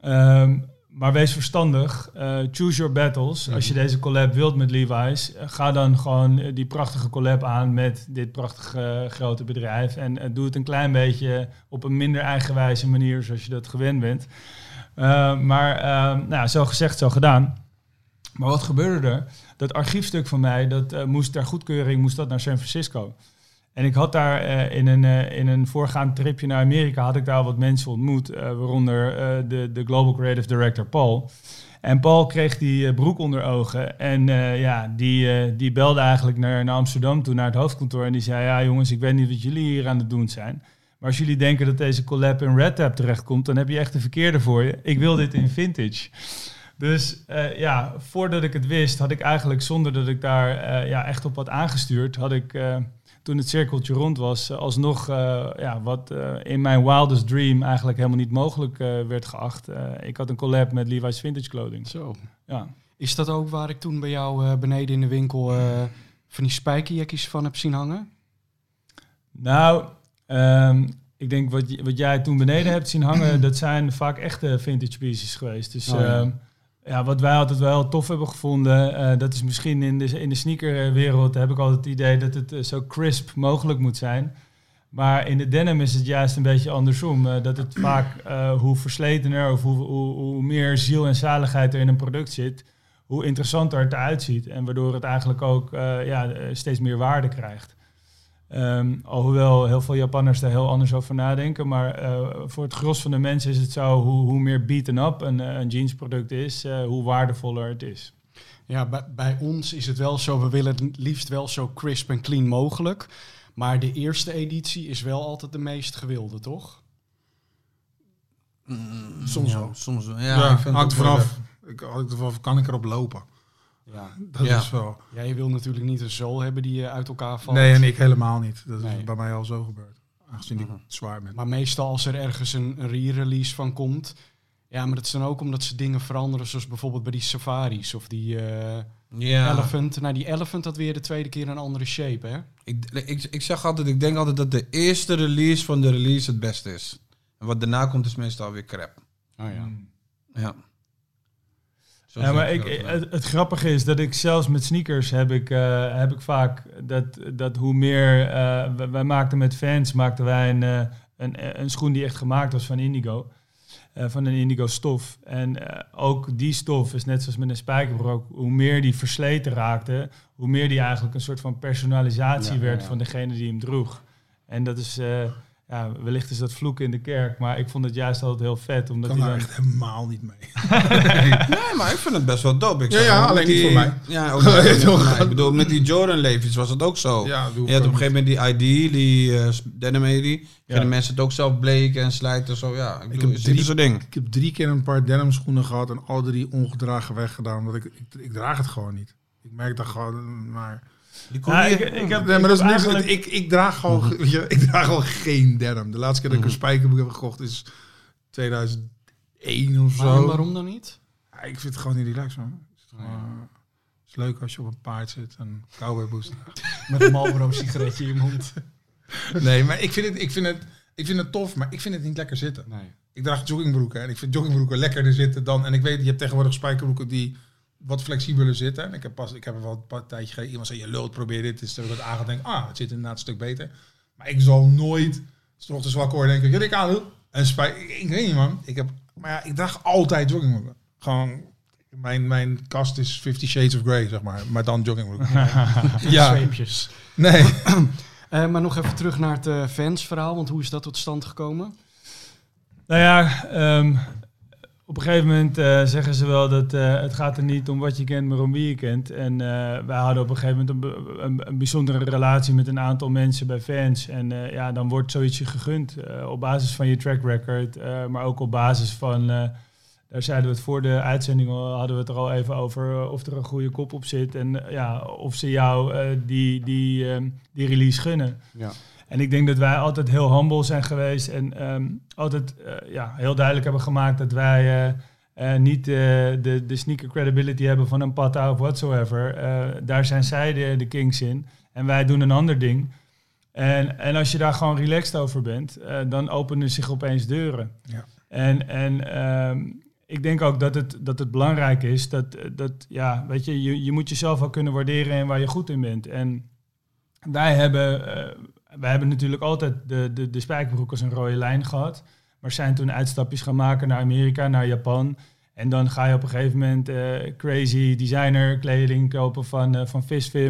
Ehm, maar wees verstandig. eh, choose your battles. Als je deze collab wilt met Levi's, eh, ga dan gewoon die prachtige collab aan met dit prachtige grote bedrijf. En doe het een klein beetje op een minder eigenwijze manier, zoals je dat gewend bent. Eh, maar ehm, nou, zo gezegd, zo gedaan. Maar wat gebeurde er? Dat archiefstuk van mij, dat eh, moest ter goedkeuring moest dat naar San Francisco. En ik had daar eh, in, een, eh, in een voorgaand tripje naar Amerika, had ik daar wat mensen ontmoet, waaronder de, de Global Creative Director Paul. En Paul kreeg die broek onder ogen en ja, die, die belde eigenlijk naar, naar Amsterdam toe, naar het hoofdkantoor. En die zei, ja jongens, ik weet niet wat jullie hier aan het doen zijn. Maar als jullie denken dat deze collab in Red Tap terechtkomt, dan heb je echt de verkeerde voor je. Ik wil dit in vintage. Dus eh, ja, voordat ik het wist, had ik eigenlijk zonder dat ik daar eh, ja, echt op had aangestuurd, had ik eh, toen het cirkeltje rond was, alsnog ja, wat in mijn wildest dream eigenlijk helemaal niet mogelijk werd geacht. Ik had een collab met Levi's Vintage Clothing. Zo. Ja. Is dat ook waar ik toen bij jou beneden in de winkel van die spijkerjekjes van heb zien hangen? Nou, ehm, ik denk wat, wat jij toen beneden hebt zien hangen, dat zijn vaak echte vintage pieces geweest. Dus Oh, ja. ehm, ja, wat wij altijd wel tof hebben gevonden, eh, dat is misschien in de, in de sneakerwereld heb ik altijd het idee dat het eh, zo crisp mogelijk moet zijn. Maar in de denim is het juist een beetje andersom. eh, dat het vaak hoe versletener of hoe, hoe, hoe meer ziel en zaligheid er in een product zit, hoe interessanter het eruit ziet. En waardoor het eigenlijk ook ja, steeds meer waarde krijgt. Ehm, alhoewel heel veel Japanners daar heel anders over nadenken. Maar eh, voor het gros van de mensen is het zo, hoe, hoe meer beaten up een, eh, een jeansproduct is, eh, hoe waardevoller het is. Ja, bij, bij ons is het wel zo, we willen het liefst wel zo crisp en clean mogelijk. Maar de eerste editie is wel altijd de meest gewilde, toch? Soms ja, wel. Soms wel. Ja, Ja, ik vind hangt het vanaf. Ik, hangt ervan, kan ik erop lopen? Ja. Dat Ja. is wel. Jij wil natuurlijk niet een zool hebben die eh, uit elkaar valt. Nee, en ik helemaal niet. Dat Nee. is bij mij al zo gebeurd. Aangezien ik Mhm. zwaar ben. Maar meestal als er ergens een, re-release van komt... Ja, maar dat is dan ook omdat ze dingen veranderen, zoals bijvoorbeeld bij die safaris of die eh, Ja, elephant. Nou, die elephant had weer de tweede keer een andere shape, hè? ik, ik, ik zeg altijd, ik denk altijd dat de eerste release van de release het beste is. En wat daarna komt is meestal weer crap. Oh ja. Ja. Ja, maar het ik, het, het grappige is dat ik zelfs met sneakers heb ik, eh, heb ik vaak dat, dat hoe meer... eh, wij, wij maakten met fans maakten wij een, eh, een, een schoen die echt gemaakt was van indigo. van een indigo stof. En ook die stof is net zoals met een spijkerbroek. Hoe meer die versleten raakte, hoe meer die eigenlijk een soort van personalisatie Ja, werd ja. van degene die hem droeg. En dat is... eh, ja, wellicht is dat vloeken in de kerk, maar ik vond het juist altijd heel vet. Omdat kan hij daar dan, echt helemaal niet mee. Nee, maar ik vind het best wel dope. Ik Ja, ja, alleen met niet die- voor mij. Ja, ook niet voor mij. Ik bedoel, met die Jordan Levi's was het ook zo. Ja, doe Je had op een gegeven moment die ID, die uh, denim ID. Ja. Gingen mensen het ook zelf bleken en slijten. Zo, ja, ik, bedoel, heb drie- zo'n ding. Ik heb drie keer een paar denim schoenen gehad en alle drie ongedragen weggedaan. Omdat ik, ik, ik draag het gewoon niet. Ik merk dat gewoon, maar... Die kon Ja, niet- ik, ik heb, Nee, maar dat is ik heb niks. eigenlijk- Ik, ik draag gewoon, weet je, ik draag gewoon geen denim. De laatste keer dat ik een spijkerbroek heb gekocht is 2001 of zo. waarom dan niet? Ja, ik vind het gewoon niet relaxed, man. Het is, gewoon, eh, is leuk als je op een paard zit en cowboyboost. Met een Marlboro sigaretje in je mond. Nee, maar ik vind, het, ik, vind het, ik vind het tof, maar ik vind het niet lekker zitten. Nee. Ik draag joggingbroeken en ik vind joggingbroeken lekkerder zitten dan... En ik weet, je hebt tegenwoordig spijkerbroeken die wat flexibeler zitten. En ik heb, pas, ik heb er wel een paar tijdje geleden... Iemand zei, je lult, probeer dit. Dus toen heb ik het aangedenkt. Ah, het zit inderdaad een stuk beter. Maar ik zal nooit, als ik ochtends wakker word, denken... Ja, ik aan. En spij... Ik, ik weet niet, man. Ik heb, maar ja, ik draag altijd joggingbroeken. Gewoon... Mijn, mijn kast is Fifty Shades of Grey, zeg maar. Maar dan joggingbroek. Ja. Zweepjes. nee. Eh, maar nog even terug naar het eh, fansverhaal, want hoe is dat tot stand gekomen? Nou ja, ehm, op een gegeven moment eh, zeggen ze wel dat eh, het gaat er niet om wat je kent, maar om wie je kent. En eh, wij hadden op een gegeven moment een, een, bijzondere relatie met een aantal mensen bij fans. En ja, dan wordt zoiets je gegund op basis van je track record, maar ook op basis van... daar zeiden we het voor de uitzending, al, hadden we het er al even over of er een goede kop op zit. En ja, of ze jou die, die, die release gunnen. Ja. En ik denk dat wij altijd heel humble zijn geweest en ehm, altijd eh, ja, heel duidelijk hebben gemaakt dat wij eh, eh, niet de, de sneaker credibility hebben van een Pata of whatsoever. Daar zijn zij de, de kings in en wij doen een ander ding. En, en als je daar gewoon relaxed over bent, dan openen zich opeens deuren. Ja. En, en ehm, ik denk ook dat het, dat het belangrijk is dat, dat ja, weet je, je, je moet jezelf wel kunnen waarderen en waar je goed in bent. En wij hebben, wij hebben natuurlijk altijd de, de, de spijkerbroek als een rode lijn gehad. Maar zijn toen uitstapjes gaan maken naar Amerika, naar Japan. En dan ga je op een gegeven moment eh, crazy designer kleding kopen van, eh van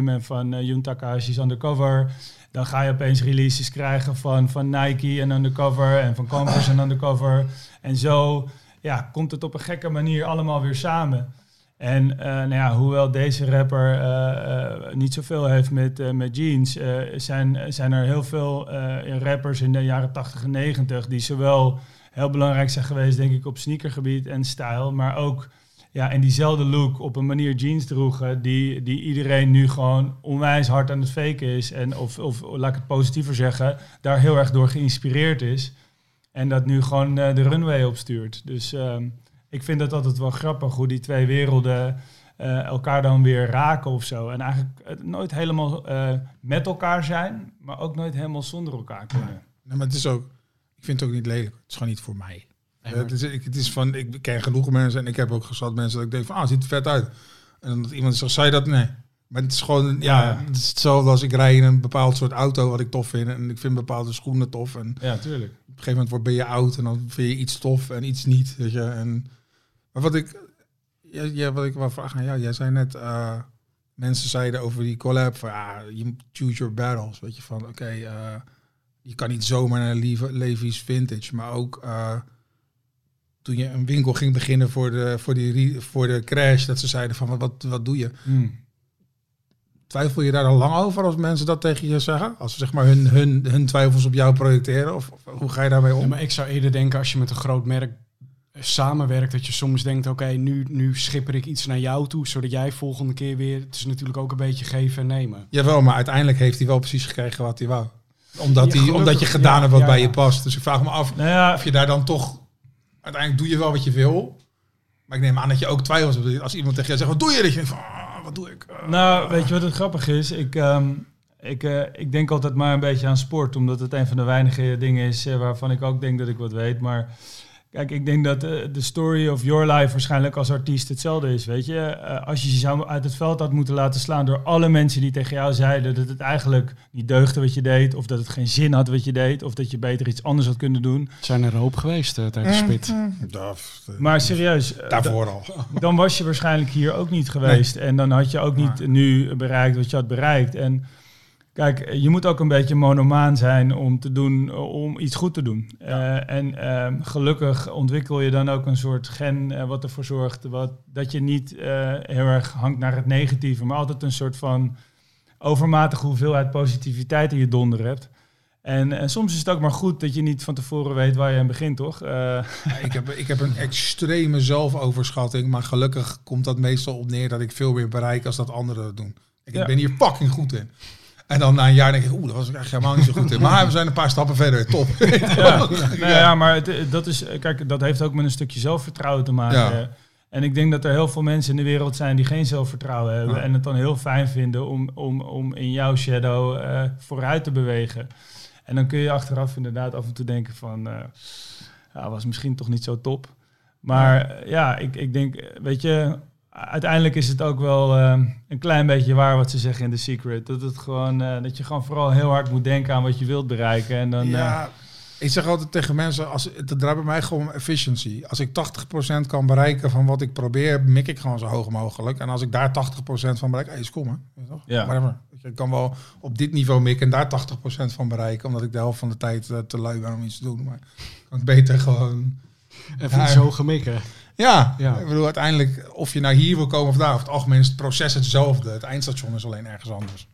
en van eh Jun Takashi's Undercover. Dan ga je opeens releases krijgen van, van Nike en Undercover en van Converse en Undercover. En zo ja, komt het op een gekke manier allemaal weer samen. En eh, nou ja, hoewel deze rapper eh, eh, niet zoveel heeft met, met jeans, zijn, zijn er heel veel rappers in de jaren 80 en 90 die zowel heel belangrijk zijn geweest, denk ik, op sneakergebied en stijl, maar ook ja, in diezelfde look op een manier jeans droegen die, die iedereen nu gewoon onwijs hard aan het faken is. En of, of laat ik het positiever zeggen, daar heel erg door geïnspireerd is. En dat nu gewoon de runway opstuurt. Dus ehm, ik vind het altijd wel grappig hoe die twee werelden eh, elkaar dan weer raken of zo. En eigenlijk eh, nooit helemaal eh, met elkaar zijn, maar ook nooit helemaal zonder elkaar kunnen. Nee, maar het is ook, ik vind het ook niet lelijk. Het is gewoon niet voor mij. Nee, het, is, ik, het is van, ik ken genoeg mensen en ik heb ook gezat mensen dat ik denk van, ah, het ziet er vet uit. En dan dat iemand zegt, zei dat? Nee. Maar het is gewoon, ja, Ja. het is hetzelfde als ik rij in een bepaald soort auto wat ik tof vind. En ik vind bepaalde schoenen tof. En op Ja, tuurlijk. een gegeven moment word, ben je oud en dan vind je iets tof en iets niet. Weet je. En, maar wat ik, ja, ja, wat ik wel vraag aan jou, jij zei net, eh, mensen zeiden over die collab van, ja, moet choose your battles. Weet je, van oké, eh, je kan niet zomaar naar Levi- Levi's Vintage, maar ook eh, toen je een winkel ging beginnen voor de, voor die, voor de crash, dat ze zeiden van, wat, wat, wat doe je? Hmm. Twijfel je daar dan lang over als mensen dat tegen je zeggen? Als ze zeg maar hun, hun, hun twijfels op jou projecteren? Of, of hoe ga je daarmee om? Ja, maar ik zou eerder denken als je met een groot merk samenwerkt, dat je soms denkt, oké, nu, nu schipper ik iets naar jou toe, zodat jij volgende keer weer, het is natuurlijk ook een beetje geven en nemen. Jawel, maar uiteindelijk heeft hij wel precies gekregen wat hij wou. Omdat, Ja, hij, omdat je gedaan ja, hebt wat ja, bij ja. je past. Dus ik vraag me af Nou ja, of je daar dan toch... Uiteindelijk doe je wel wat je wil. Maar ik neem aan dat je ook twijfels hebt. Als iemand tegen je zegt, wat doe je? Dat je denkt van, ah, wat doe ik? Ah. Nou, weet je wat het grappig is? Ik, ehm, ik, eh, ik denk altijd maar een beetje aan sport, omdat het een van de weinige dingen is eh, waarvan ik ook denk dat ik wat weet. Maar kijk, ik denk dat eh, de story of your life waarschijnlijk als artiest hetzelfde is. Weet je, Eh, als je je zou uit het veld had moeten laten slaan door alle mensen die tegen jou zeiden dat het eigenlijk niet deugde wat je deed, of dat het geen zin had wat je deed, of dat je beter iets anders had kunnen doen. Het zijn er een hoop geweest eh, tijdens Spit. Dat, eh, Maar serieus, daarvoor al. dan was je waarschijnlijk hier ook niet geweest. En dan had je ook niet nu bereikt wat je had bereikt. En kijk, je moet ook een beetje monomaan zijn om te doen, om iets goed te doen. Eh, en ehm, gelukkig ontwikkel je dan ook een soort gen eh, wat ervoor zorgt wat, dat je niet eh, heel erg hangt naar het negatieve, maar altijd een soort van overmatige hoeveelheid positiviteit in je donder hebt. En, en soms is het ook maar goed dat je niet van tevoren weet waar je aan begint, toch? Eh, ik, heb, ik heb een extreme zelfoverschatting. Maar gelukkig komt dat meestal op neer dat ik veel meer bereik als dat anderen dat doen. Ik Ja. ben hier fucking goed in. En dan na een jaar denk ik, oeh, dat was ik eigenlijk helemaal niet zo goed in. Maar we zijn een paar stappen verder. Top. Ja, nou ja, maar het, dat, is, kijk, dat heeft ook met een stukje zelfvertrouwen te maken. Ja. En ik denk dat er heel veel mensen in de wereld zijn die geen zelfvertrouwen hebben. Ja. En het dan heel fijn vinden om, om, om in jouw shadow eh, vooruit te bewegen. En dan kun je achteraf inderdaad af en toe denken van... eh ja, was misschien toch niet zo top. Maar eh, ja, ik, ik denk, eh, weet je... Uiteindelijk is het ook wel eh, een klein beetje waar wat ze zeggen in The Secret. Dat, het gewoon, eh, dat je gewoon vooral heel hard moet denken aan wat je wilt bereiken. En dan, eh, Ik zeg altijd tegen mensen, als, het draait bij mij gewoon om efficiency. Als ik 80% kan bereiken van wat ik probeer, mik ik gewoon zo hoog mogelijk. En als ik daar 80% van bereik, hey, is kom hè. Ja. Whatever. Ik kan wel op dit niveau mikken en daar 80% van bereiken, omdat ik de helft van de tijd eh, te lui ben om iets te doen. Maar kan ik beter gewoon... Even zo gemikken. Ja, Ja. ik bedoel uiteindelijk, of je nou hier wil komen of daar, over het algemeen is het proces hetzelfde. Het eindstation is alleen ergens anders.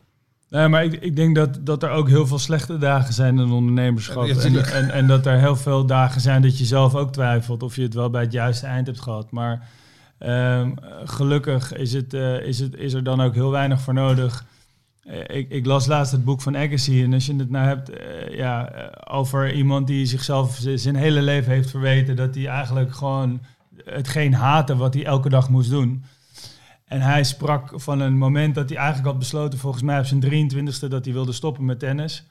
Nee, maar ik, ik denk dat, dat er ook heel veel slechte dagen zijn in ondernemerschap. Ja, en, en, en dat er heel veel dagen zijn dat je zelf ook twijfelt of je het wel bij het juiste eind hebt gehad. Maar ehm, gelukkig is, het, eh, is, het, is er dan ook heel weinig voor nodig. Eh, ik, ik las laatst het boek van Agassi. En als je het nou hebt eh, ja, over iemand die zichzelf zijn hele leven heeft verweten, dat hij eigenlijk gewoon hetgeen haatte wat hij elke dag moest doen. En hij sprak van een moment dat hij eigenlijk had besloten, volgens mij op zijn 23ste, dat hij wilde stoppen met tennis.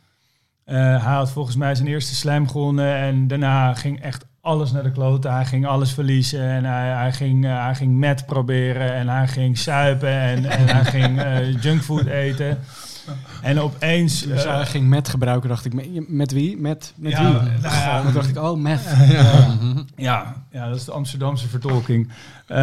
Eh, hij had volgens mij zijn eerste slam gewonnen en daarna ging echt alles naar de kloten. Hij ging alles verliezen en hij, hij, ging, eh, hij ging met proberen en hij ging suipen en, en hij ging eh, junkfood eten. En opeens... Dus hij ging met gebruiken, dacht ik. Met, met wie? Met, met Ja, wie? nou ja. Dan dacht ik, oh, met. Ja, ja, dat is de Amsterdamse vertolking. Uh,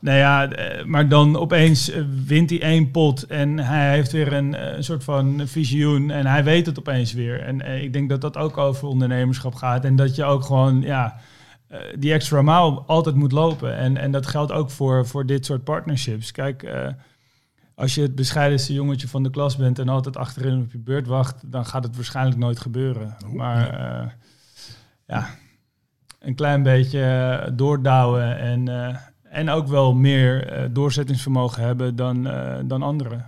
nou ja, eh, maar dan opeens eh, wint hij één pot en hij heeft weer een, een soort van visioen en hij weet het opeens weer. En ik denk dat dat ook over ondernemerschap gaat en dat je ook gewoon, ja, die extra maal altijd moet lopen. En, en dat geldt ook voor, voor dit soort partnerships. Kijk, als je het bescheidenste jongetje van de klas bent en altijd achterin op je beurt wacht, dan gaat het waarschijnlijk nooit gebeuren. Maar eh, ja, een klein beetje eh, doordouwen en, eh, en ook wel meer doorzettingsvermogen hebben dan, dan anderen.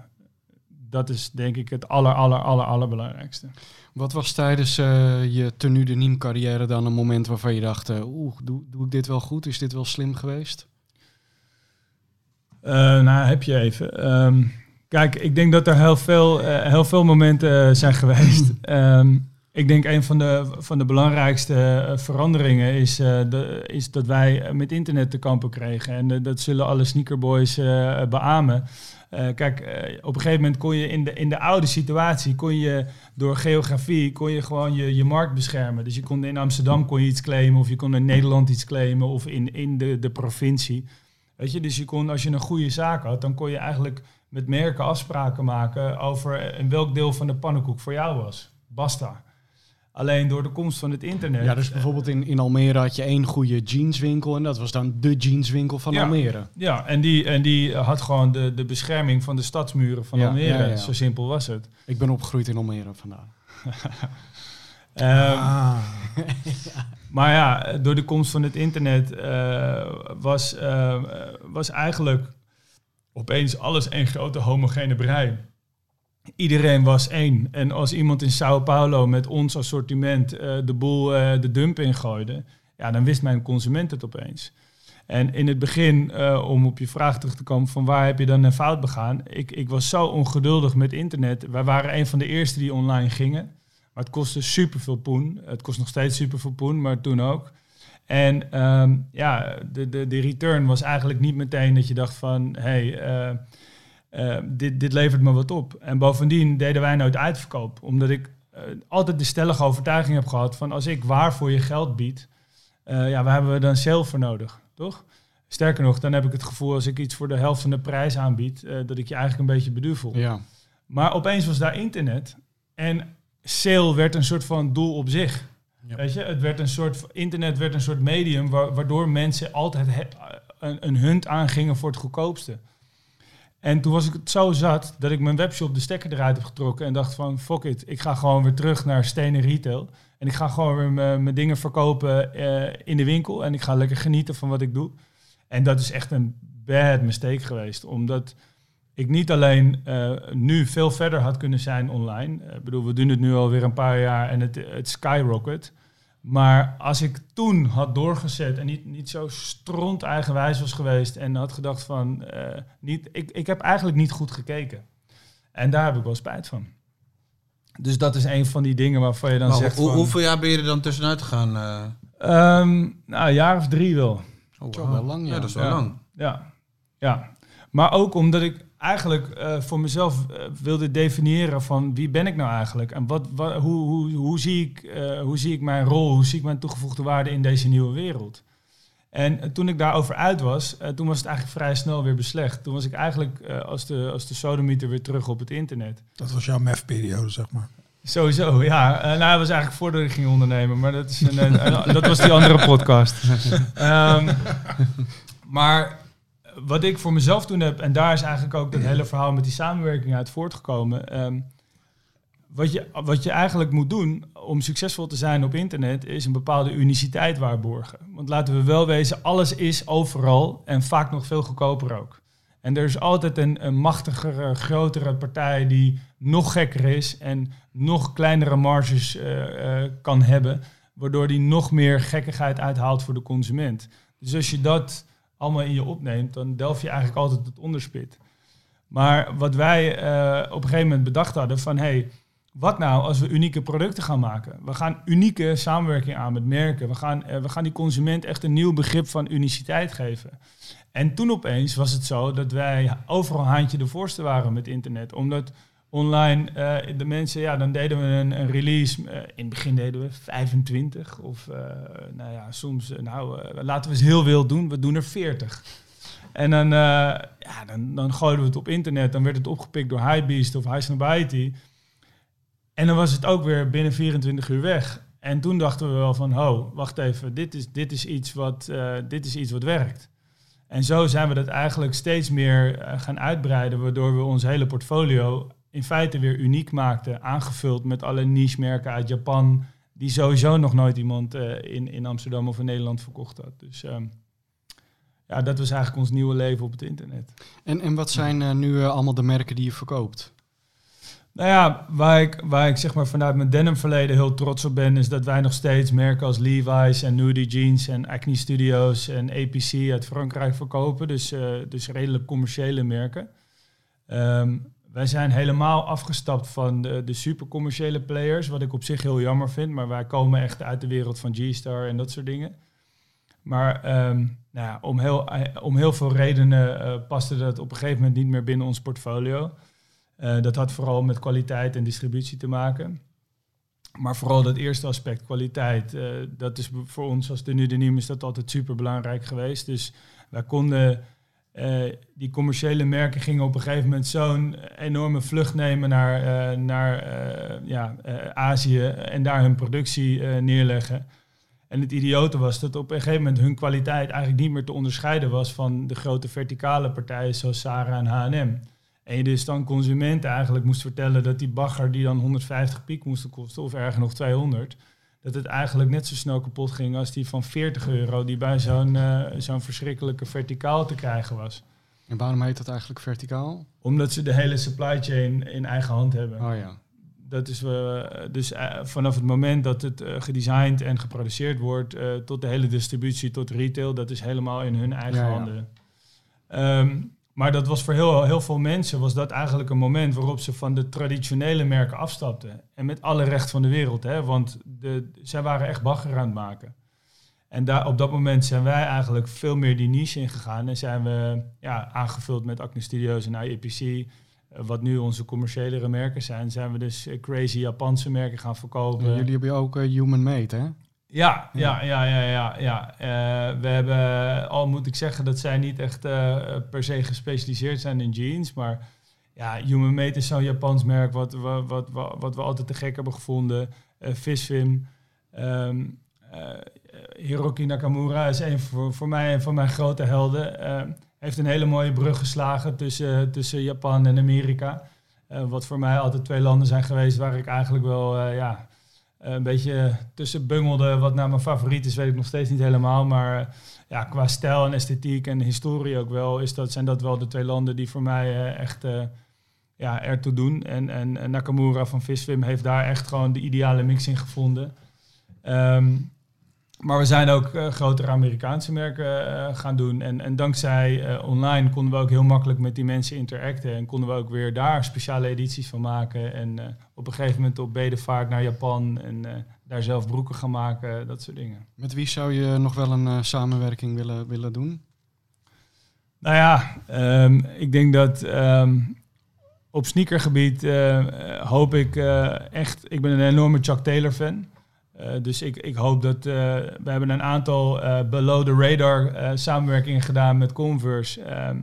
Dat is denk ik het aller, aller, aller, allerbelangrijkste. Wat was tijdens je tenue de Niem carrière dan een moment waarvan je dacht, eh, oeh, doe, doe ik dit wel goed? Is dit wel slim geweest? Eh, nou, heb je even. Ehm, kijk, ik denk dat er heel veel, eh, heel veel momenten eh, zijn geweest. Ehm, ik denk een van de, van de belangrijkste veranderingen is, de, is dat wij met internet te kampen kregen. En dat zullen alle sneakerboys eh beamen. Kijk, op een gegeven moment kon je in de, in de oude situatie, kon je door geografie, kon je gewoon je, je markt beschermen. Dus je kon in Amsterdam kon je iets claimen, of je kon in Nederland iets claimen, of in, in de, de provincie. Weet je, dus je kon, als je een goede zaak had, dan kon je eigenlijk met merken afspraken maken over in welk deel van de pannenkoek voor jou was. Basta. Alleen door de komst van het internet. Ja, dus bijvoorbeeld in, in Almere had je één goede jeanswinkel en dat was dan de jeanswinkel van Ja. Almere. Ja, en die, en die had gewoon de, de bescherming van de stadsmuren van Ja, Almere. ja. Zo simpel was het. Ik ben opgegroeid in Almere vandaag. Ehm, Ah. Maar ja, door de komst van het internet eh, was, eh, was eigenlijk opeens alles één grote homogene brei. Iedereen was één. En als iemand in Sao Paulo met ons assortiment eh, de boel eh, de dump ingooide, ja, dan wist mijn consument het opeens. En in het begin, om op je vraag terug te komen van waar heb je dan een fout begaan? Ik, ik was zo ongeduldig met internet. Wij waren een van de eerste die online gingen. Maar het kostte superveel poen. Het kost nog steeds superveel poen, maar toen ook. En ehm, ja, de, de, de return was eigenlijk niet meteen dat je dacht van... hey, eh, eh, dit, dit levert me wat op. En bovendien deden wij nooit uitverkoop. Omdat ik eh, altijd de stellige overtuiging heb gehad van... als ik waar voor je geld bied, ja, waar hebben we dan zelf voor nodig, toch? Sterker nog, dan heb ik het gevoel als ik iets voor de helft van de prijs aanbied... dat ik je eigenlijk een beetje beduvel. Ja. Maar opeens was daar internet. En sale werd een soort van doel op zich. Ja. Weet je, het werd een soort, internet werd een soort medium wa- waardoor mensen altijd he- een, een hunt aangingen voor het goedkoopste. En toen was ik het zo zat dat ik mijn webshop de stekker eruit heb getrokken en dacht van fuck it, ik ga gewoon weer terug naar stenen retail. En ik ga gewoon weer mijn mijn dingen verkopen eh, in de winkel en ik ga lekker genieten van wat ik doe. En dat is echt een bad mistake geweest, omdat ik niet alleen eh, nu veel verder had kunnen zijn online. Eh, Ik bedoel, we doen het nu alweer een paar jaar en het, het skyrocket. Maar als ik toen had doorgezet en niet, niet zo stront eigenwijs was geweest en had gedacht van, eh, niet, ik, ik heb eigenlijk niet goed gekeken. En daar heb ik wel spijt van. Dus dat is een van die dingen waarvan je dan Maar zegt hoe- van, hoeveel jaar ben je er dan tussenuit gegaan? eh? ehm, nou, een jaar of drie wel. Oh, wel lang, ja. Ja, dat is wel Ja. lang. Ja, ja. Maar ook omdat ik eigenlijk eh, voor mezelf eh, wilde definiëren van wie ben ik nou eigenlijk? En wat, wat, hoe, hoe, hoe, zie ik, eh, hoe zie ik mijn rol, hoe zie ik mijn toegevoegde waarde in deze nieuwe wereld? En toen ik daarover uit was, toen was het eigenlijk vrij snel weer beslecht. Toen was ik eigenlijk als, de, als de sodemieter weer terug op het internet. Dat was jouw MEF-periode, zeg maar. Sowieso, ja. Nou, dat was eigenlijk voordat ik ging ondernemen, maar dat, is een- dat was die andere podcast. Ehm, maar wat ik voor mezelf toen heb, en daar is eigenlijk ook dat hele verhaal met die samenwerking uit voortgekomen. ehm, wat, je, wat je eigenlijk moet doen om succesvol te zijn op internet, is een bepaalde uniciteit waarborgen. Want laten we wel wezen, alles is overal en vaak nog veel goedkoper ook. En er is altijd een, een machtigere, grotere partij die nog gekker is en nog kleinere marges eh, eh, kan hebben, waardoor die nog meer gekkigheid uithaalt voor de consument. Dus als je dat allemaal in je opneemt, dan delf je eigenlijk altijd het onderspit. Maar wat wij eh, op een gegeven moment bedacht hadden van hey, wat nou als we unieke producten gaan maken? We gaan unieke samenwerking aan met merken. We gaan, eh, we gaan die consument echt een nieuw begrip van uniciteit geven. En toen opeens was het zo dat wij overal haantje de voorste waren met internet. Omdat online eh, de mensen, ja, dan deden we een, release. eh, in het begin deden we 25 of eh, nou ja, soms, nou, laten we eens heel wild doen. We doen er 40. En dan, ja, dan, dan gooiden we het op internet. Dan werd het opgepikt door Hypebeast of High Snobiety. En dan was het ook weer binnen 24 uur weg. En toen dachten we wel van, ho, wacht even, dit is, dit is, iets, wat, dit is iets wat werkt. En zo zijn we dat eigenlijk steeds meer gaan uitbreiden, waardoor we ons hele portfolio in feite weer uniek maakten, aangevuld met alle niche-merken uit Japan, die sowieso nog nooit iemand eh, in, in Amsterdam of in Nederland verkocht had. Dus ehm, ja, dat was eigenlijk ons nieuwe leven op het internet. En, en wat zijn eh, nu eh, allemaal de merken die je verkoopt? Nou ja, waar ik, waar ik zeg maar vanuit mijn denim verleden heel trots op ben, is dat wij nog steeds merken als Levi's en Nudie Jeans en Acne Studios en APC uit Frankrijk verkopen. Dus, dus redelijk commerciële merken. Ehm, wij zijn helemaal afgestapt van de, de super commerciële players, wat ik op zich heel jammer vind. Maar wij komen echt uit de wereld van G-Star en dat soort dingen. Maar ehm, nou ja, om, heel, eh, om heel veel redenen eh, paste dat op een gegeven moment niet meer binnen ons portfolio. Eh, dat had vooral met kwaliteit en distributie te maken. Maar vooral dat eerste aspect, kwaliteit, dat is voor ons als de Nudenim is dat altijd super belangrijk geweest. Dus wij konden, eh, die commerciële merken gingen op een gegeven moment zo'n enorme vlucht nemen naar, eh, naar eh, ja, Azië en daar hun productie neerleggen. En het idiote was dat op een gegeven moment hun kwaliteit eigenlijk niet meer te onderscheiden was van de grote verticale partijen zoals Zara en H&M. En je dus dan consumenten eigenlijk moest vertellen dat die bagger die dan 150 piek moest kosten, of erger nog 200, dat het eigenlijk net zo snel kapot ging als die van 40 euro die bij zo'n eh, zo'n verschrikkelijke verticaal te krijgen was. En waarom heet dat eigenlijk verticaal? Omdat ze de hele supply chain in eigen hand hebben. Oh ja. Dat is eh, dus eh, vanaf het moment dat het gedesigned en geproduceerd wordt, tot de hele distributie, tot retail, dat is helemaal in hun eigen Ja, ja. handen. Maar dat was voor heel, heel veel mensen was dat eigenlijk een moment waarop ze van de traditionele merken afstapten. En met alle recht van de wereld, hè, want de, zij waren echt bagger aan het maken. En daar, op dat moment zijn wij eigenlijk veel meer die niche ingegaan en zijn we ja, aangevuld met Acne Studios en IEPC. Eh, Wat nu onze commerciëlere merken zijn, zijn we dus eh, crazy Japanse merken gaan verkopen. En jullie hebben ook eh, Human Made, hè? Ja, ja, ja, ja, ja. ja. Eh, we hebben, al moet ik zeggen dat zij niet echt eh, per se gespecialiseerd zijn in jeans, maar ja, Human Made is zo'n Japans merk wat, wat, wat, wat, wat we altijd te gek hebben gevonden. Visvim, ehm, eh, Hiroki Nakamura is een voor, voor mij een van mijn grote helden. Eh, heeft een hele mooie brug geslagen tussen, tussen Japan en Amerika. Wat voor mij altijd twee landen zijn geweest waar ik eigenlijk wel, ja, een beetje tussen bungelde. Wat nou mijn favoriet is, weet ik nog steeds niet helemaal. Maar eh, ja, qua stijl en esthetiek en historie ook wel, is dat, zijn dat wel de twee landen die voor mij eh, echt eh, ja, ertoe doen. En, en, en Nakamura van Viswim heeft daar echt gewoon de ideale mix in gevonden. Ehm, maar we zijn ook eh, grotere Amerikaanse merken eh, gaan doen. En, en dankzij eh, online konden we ook heel makkelijk met die mensen interacten. En konden we ook weer daar speciale edities van maken. En op een gegeven moment op bedevaart naar Japan. En daar zelf broeken gaan maken, dat soort dingen. Met wie zou je nog wel een samenwerking willen, willen doen? Nou ja, ehm, ik denk dat ehm, op sneakergebied hoop ik echt... Ik ben een enorme Chuck Taylor fan. Eh, dus ik, ik hoop dat... eh, we hebben een aantal eh, below the radar samenwerkingen gedaan met Converse. Ehm,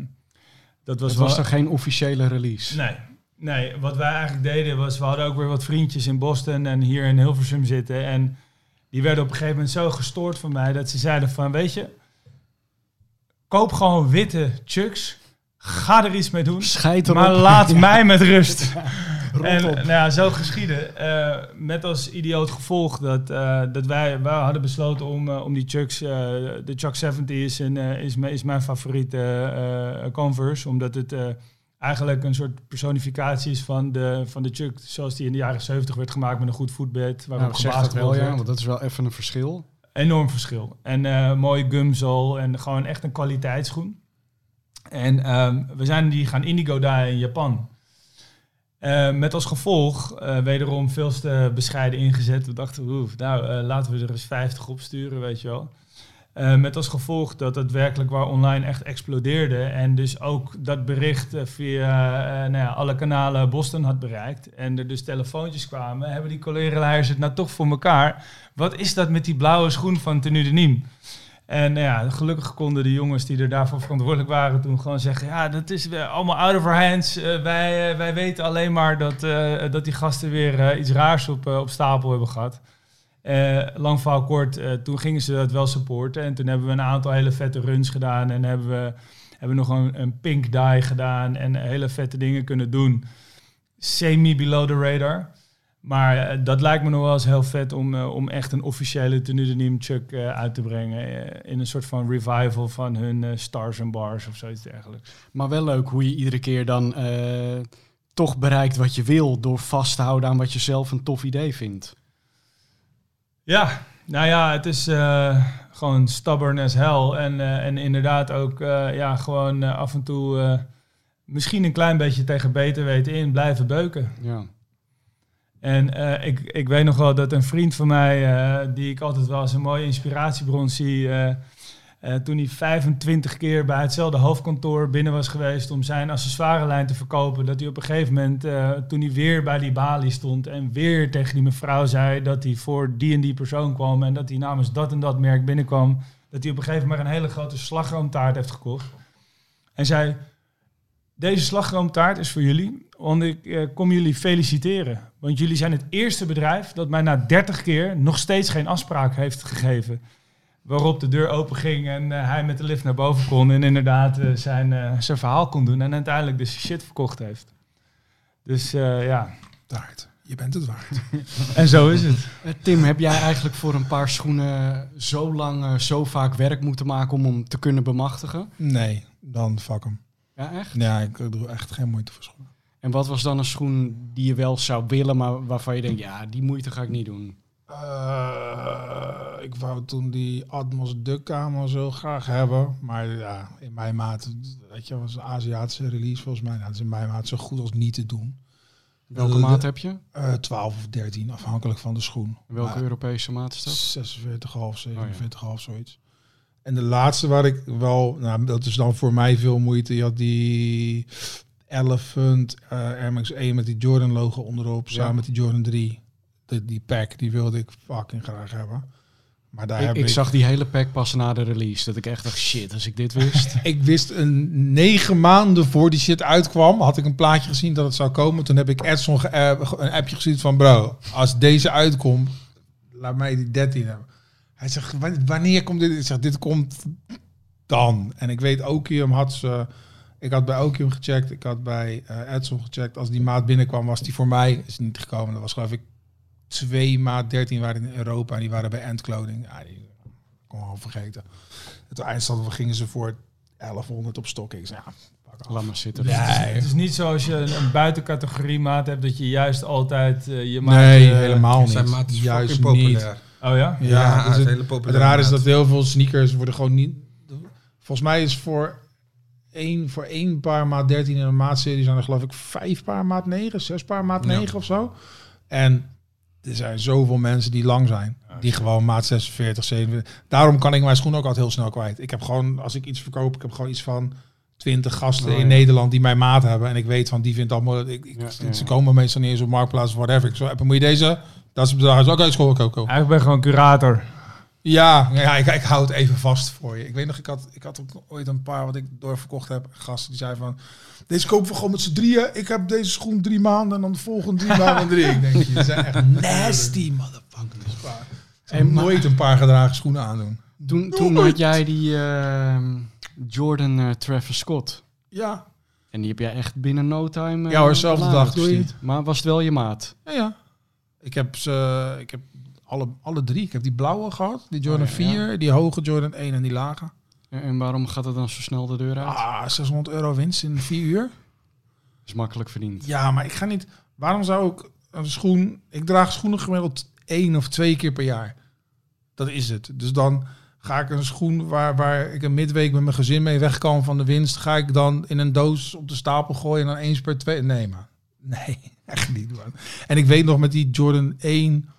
dat was, Het was er geen officiële release. Nee. Nee, wat wij eigenlijk deden was, we hadden ook weer wat vriendjes in Boston en hier in Hilversum zitten. En die werden op een gegeven moment zo gestoord van mij dat ze zeiden van, weet je, koop gewoon witte chucks, ga er iets mee doen, Scheid maar laat mij met rust. Rot En nou ja, zo geschieden. Eh, met als idioot gevolg dat, eh, dat wij, wij hadden besloten om, eh, om die Chucks, de Chuck 70 is, een, is, mijn- is mijn favoriete Converse, omdat het eigenlijk een soort personificatie is van de, van de Chuck zoals die in de jaren 70 werd gemaakt met een goed voetbed. Waarop Nou, gebasketbald wel, ja, want dat is wel even een verschil. Enorm verschil. En mooie gumzool en gewoon echt een kwaliteitsschoen. En ehm, we zijn die gaan indigo daar in Japan. Eh, met als gevolg eh, wederom veel te bescheiden ingezet. We dachten, oeh, nou eh, laten we er eens 50 op sturen, weet je wel. Met als gevolg dat het werkelijk waar online echt explodeerde. En dus ook dat bericht via nou ja, alle kanalen Boston had bereikt. En er dus telefoontjes kwamen. Hebben die collega het nou toch voor elkaar? Wat is dat met die blauwe schoen van Tenue de Niem? En nou ja, gelukkig konden de jongens die er daarvoor verantwoordelijk waren toen gewoon zeggen... ja, dat is allemaal out of our hands. Eh, wij, eh, wij weten alleen maar dat, eh, dat die gasten weer iets raars op, op stapel hebben gehad. Eh, lang verhaal kort, toen gingen ze dat wel supporten. En toen hebben we een aantal hele vette runs gedaan. En hebben we hebben nog een, een pink dye gedaan en hele vette dingen kunnen doen. Semi below the radar. Maar eh, dat lijkt me nog wel eens heel vet om, eh, om echt een officiële tenue de eh, uit te brengen. in een soort van revival van hun Stars and Bars of zoiets dergelijks. Maar wel leuk hoe je iedere keer dan toch bereikt wat je wil... door vast te houden aan wat je zelf een tof idee vindt. Ja, nou ja, het is gewoon stubborn as hell. En, en inderdaad ook ja, gewoon af en toe misschien een klein beetje tegen beter weten in blijven beuken. Ja. En eh, ik, ik weet nog wel dat een vriend van mij, eh, die ik altijd wel als een mooie inspiratiebron zie, eh, toen hij 25 keer bij hetzelfde hoofdkantoor binnen was geweest om zijn accessoirelijn te verkopen, dat hij op een gegeven moment, toen hij weer bij die balie stond en weer tegen die mevrouw zei dat hij voor die en die persoon kwam en dat hij namens dat en dat merk binnenkwam, dat hij op een gegeven moment een hele grote slagroomtaart heeft gekocht. En zei, deze slagroomtaart is voor jullie, want ik eh, kom jullie feliciteren. Want jullie zijn het eerste bedrijf dat mij na 30 keer nog steeds geen afspraak heeft gegeven. Waarop de deur open ging en eh, hij met de lift naar boven kon en inderdaad eh, zijn, eh, zijn verhaal kon doen. En uiteindelijk dus shit verkocht heeft. Dus eh, ja, Taart. Je bent het waard. en zo is het. Tim, heb jij eigenlijk voor een paar schoenen zo lang, zo vaak werk moeten maken om hem te kunnen bemachtigen? Nee, dan fuck hem. Ja, echt? Ja, ik doe echt geen moeite voor schoenen. En wat was dan een schoen die je wel zou willen, maar waarvan je denkt, ja, die moeite ga ik niet doen? Eh, ik wou toen die Atmos Duckkamer zo graag hebben. Maar ja, in mijn maat, weet je, was een Aziatische release volgens mij. Nou, dat is in mijn maat zo goed als niet te doen. Welke De- maat heb je? Eh 12 of 13, afhankelijk van de schoen. Welke Maar Europese maat is dat? 46,5, 47,5, Oh, zoiets. En de laatste waar ik wel, nou, dat is dan voor mij veel moeite. Je had die Elephant eh Air Max 1 met die Jordan logo onderop, Ja. samen met die Jordan 3. Die, die pack, die wilde ik fucking graag hebben. Maar daar Ik, heb ik ik, zag die hele pack pas na de release. Dat ik echt dacht, shit, als ik dit wist. ik wist een negen maanden voor die shit uitkwam, had ik een plaatje gezien dat het zou komen. Toen heb ik Edson ge- eh, een appje gezien van bro, als deze uitkomt, laat mij die 13 hebben. Hij zegt, "Wa- wanneer komt dit? Ik zeg, dit komt dan. En ik weet, Okium had ze... Ik had bij Okium gecheckt, ik had bij eh Edson gecheckt. Als die maat binnenkwam, was die voor mij is niet gekomen. Dat was geloof ik twee maat 13 waren in Europa en die waren bij End Clothing. Ja, die kon gewoon vergeten. Het eindstand gingen ze voor 1100 op stok. Ik zei, ja, pak af. Laat maar zitten. Nee. Het is niet zoals je een, een buitencategorie maat hebt dat je juist altijd eh, je maat... Nee, eh, helemaal Zijn niet. maat is Juist niet. Oh ja? Ja, Ja, dus het hele Het raar is dat heel veel sneakers worden gewoon niet... Volgens mij is voor één, voor één paar maat 13 in een maatserie zijn er geloof ik vijf paar maat 9, zes paar maat Ja. 9 of zo. En er zijn zoveel mensen die lang zijn. Die gewoon maat 46, 47. Daarom kan ik mijn schoen ook altijd heel snel kwijt. Ik heb gewoon, als ik iets verkoop, ik heb gewoon iets van twintig gasten Oh, in ja. Nederland die mijn maat hebben. En ik weet van, die vindt allemaal... Ik, ik, Ja, ja, Ze komen meestal niet eens op Marktplaats of whatever. Ik zo, "Appen, moet je deze? Dat is het bedrag. Oké, okay, school, oké, oké. Eigenlijk ben je gewoon curator. Ja, ja ik, ik hou het even vast voor je. Ik weet nog, ik had, ik had ook ooit een paar wat ik doorverkocht heb. Gasten die zeiden van, deze kopen we gewoon met z'n drieën. Ik heb deze schoen drie maanden en dan de volgende drie maanden drie. Ik denk, die zijn echt nasty motherfuckers. Ik maar- nooit een paar gedragen schoenen aandoen. Toen, toen had jij die ehm, Jordan eh, Travis Scott. Ja, En die heb jij echt binnen no time eh, Ja hoor, zelfde online dag, gestuurd. Maar was het wel je maat? ja, ja. Ik heb ze, ik heb alle, alle drie. Ik heb die blauwe gehad, die Jordan Oh, ja, ja. 4, die hoge Jordan 1 en die lage. En waarom gaat het dan zo snel de deur uit? Ah, 600 euro winst in vier uur. is makkelijk verdiend. Ja, maar ik ga niet. Waarom zou ik een schoen. Ik draag schoenen gemiddeld één of twee keer per jaar. Dat is het. Dus dan ga ik een schoen waar, waar ik een midweek met mijn gezin mee weg kan van de winst. Ga ik dan in een doos op de stapel gooien en dan eens per twee. Nee. Nee, echt niet. Man. En ik weet nog met die Jordan 1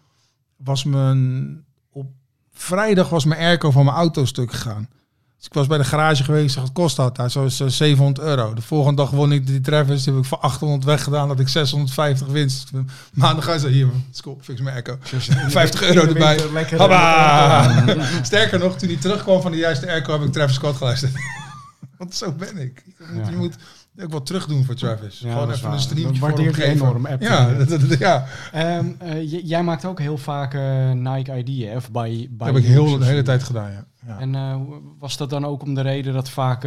was mijn. Op vrijdag was mijn airco van mijn auto stuk gegaan. Dus ik was bij de garage geweest, zeg, wat kost dat? Hij zo is eh, 700 euro. De volgende dag won ik die Travis, die heb ik voor 800 weggedaan, dat ik 650 winst. Maandag ga je zo, hier school, fix mijn echo. 50 euro erbij. Sterker nog, toen hij terugkwam van de juiste airco, heb ik Travis Scott geluisterd. Want zo ben ik. Je moet, Ja. je moet ook wat terug doen voor Travis. Ja, Gewoon even een waar. streamje Dat voor hem geven. enorm, app Ja, te- dat, dat- ja. Ehm, eh, j- jij maakt ook heel vaak eh, Nike ID, hè? Of bij, bij dat heb ik heel de hele tijd gedaan, ja. ja. En eh, was dat dan ook om de reden dat vaak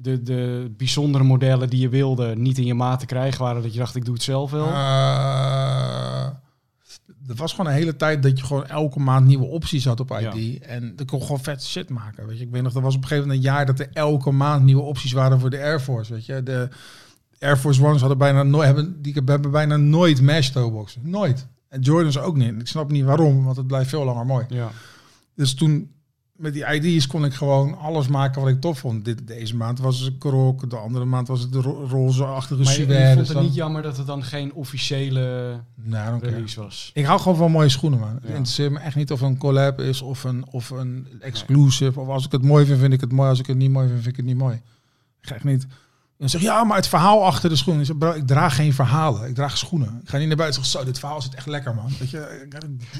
de, de bijzondere modellen die je wilde niet in je maat te krijgen waren? Dat je dacht, ik doe het zelf wel? Er was gewoon een hele tijd dat je gewoon elke maand nieuwe opties had op ID. Ja. En dan kon gewoon vet shit maken. Weet je, ik weet nog, er was op een gegeven moment een jaar dat er elke maand nieuwe opties waren voor de Air Force. Weet je, de Air Force Ones hadden bijna nooit, hebben, die hebben bijna nooit mesh toeboxen. Nooit. En Jordans ook niet. Ik snap niet waarom, want het blijft veel langer mooi. ja. Dus toen met die ID's kon ik gewoon alles maken wat ik tof vond. Dit, deze maand was het krok, de andere maand was het de ro- roze-achtige Maar je, je vond Dus het dan- niet jammer dat het dan geen officiële Nou, release was? Ik hou gewoon van mooie schoenen, man. Het Ja. interesseert me echt niet of een collab is of een, of een exclusive. Of als ik het mooi vind, vind ik het mooi. Als ik het niet mooi vind, vind ik het niet mooi. Echt niet... En zeg ja, maar het verhaal achter de schoenen. Ik, zeg, bro, ik draag geen verhalen. Ik draag schoenen. Ik ga niet naar buiten en zeg, zo, dit verhaal zit echt lekker, man. Weet je?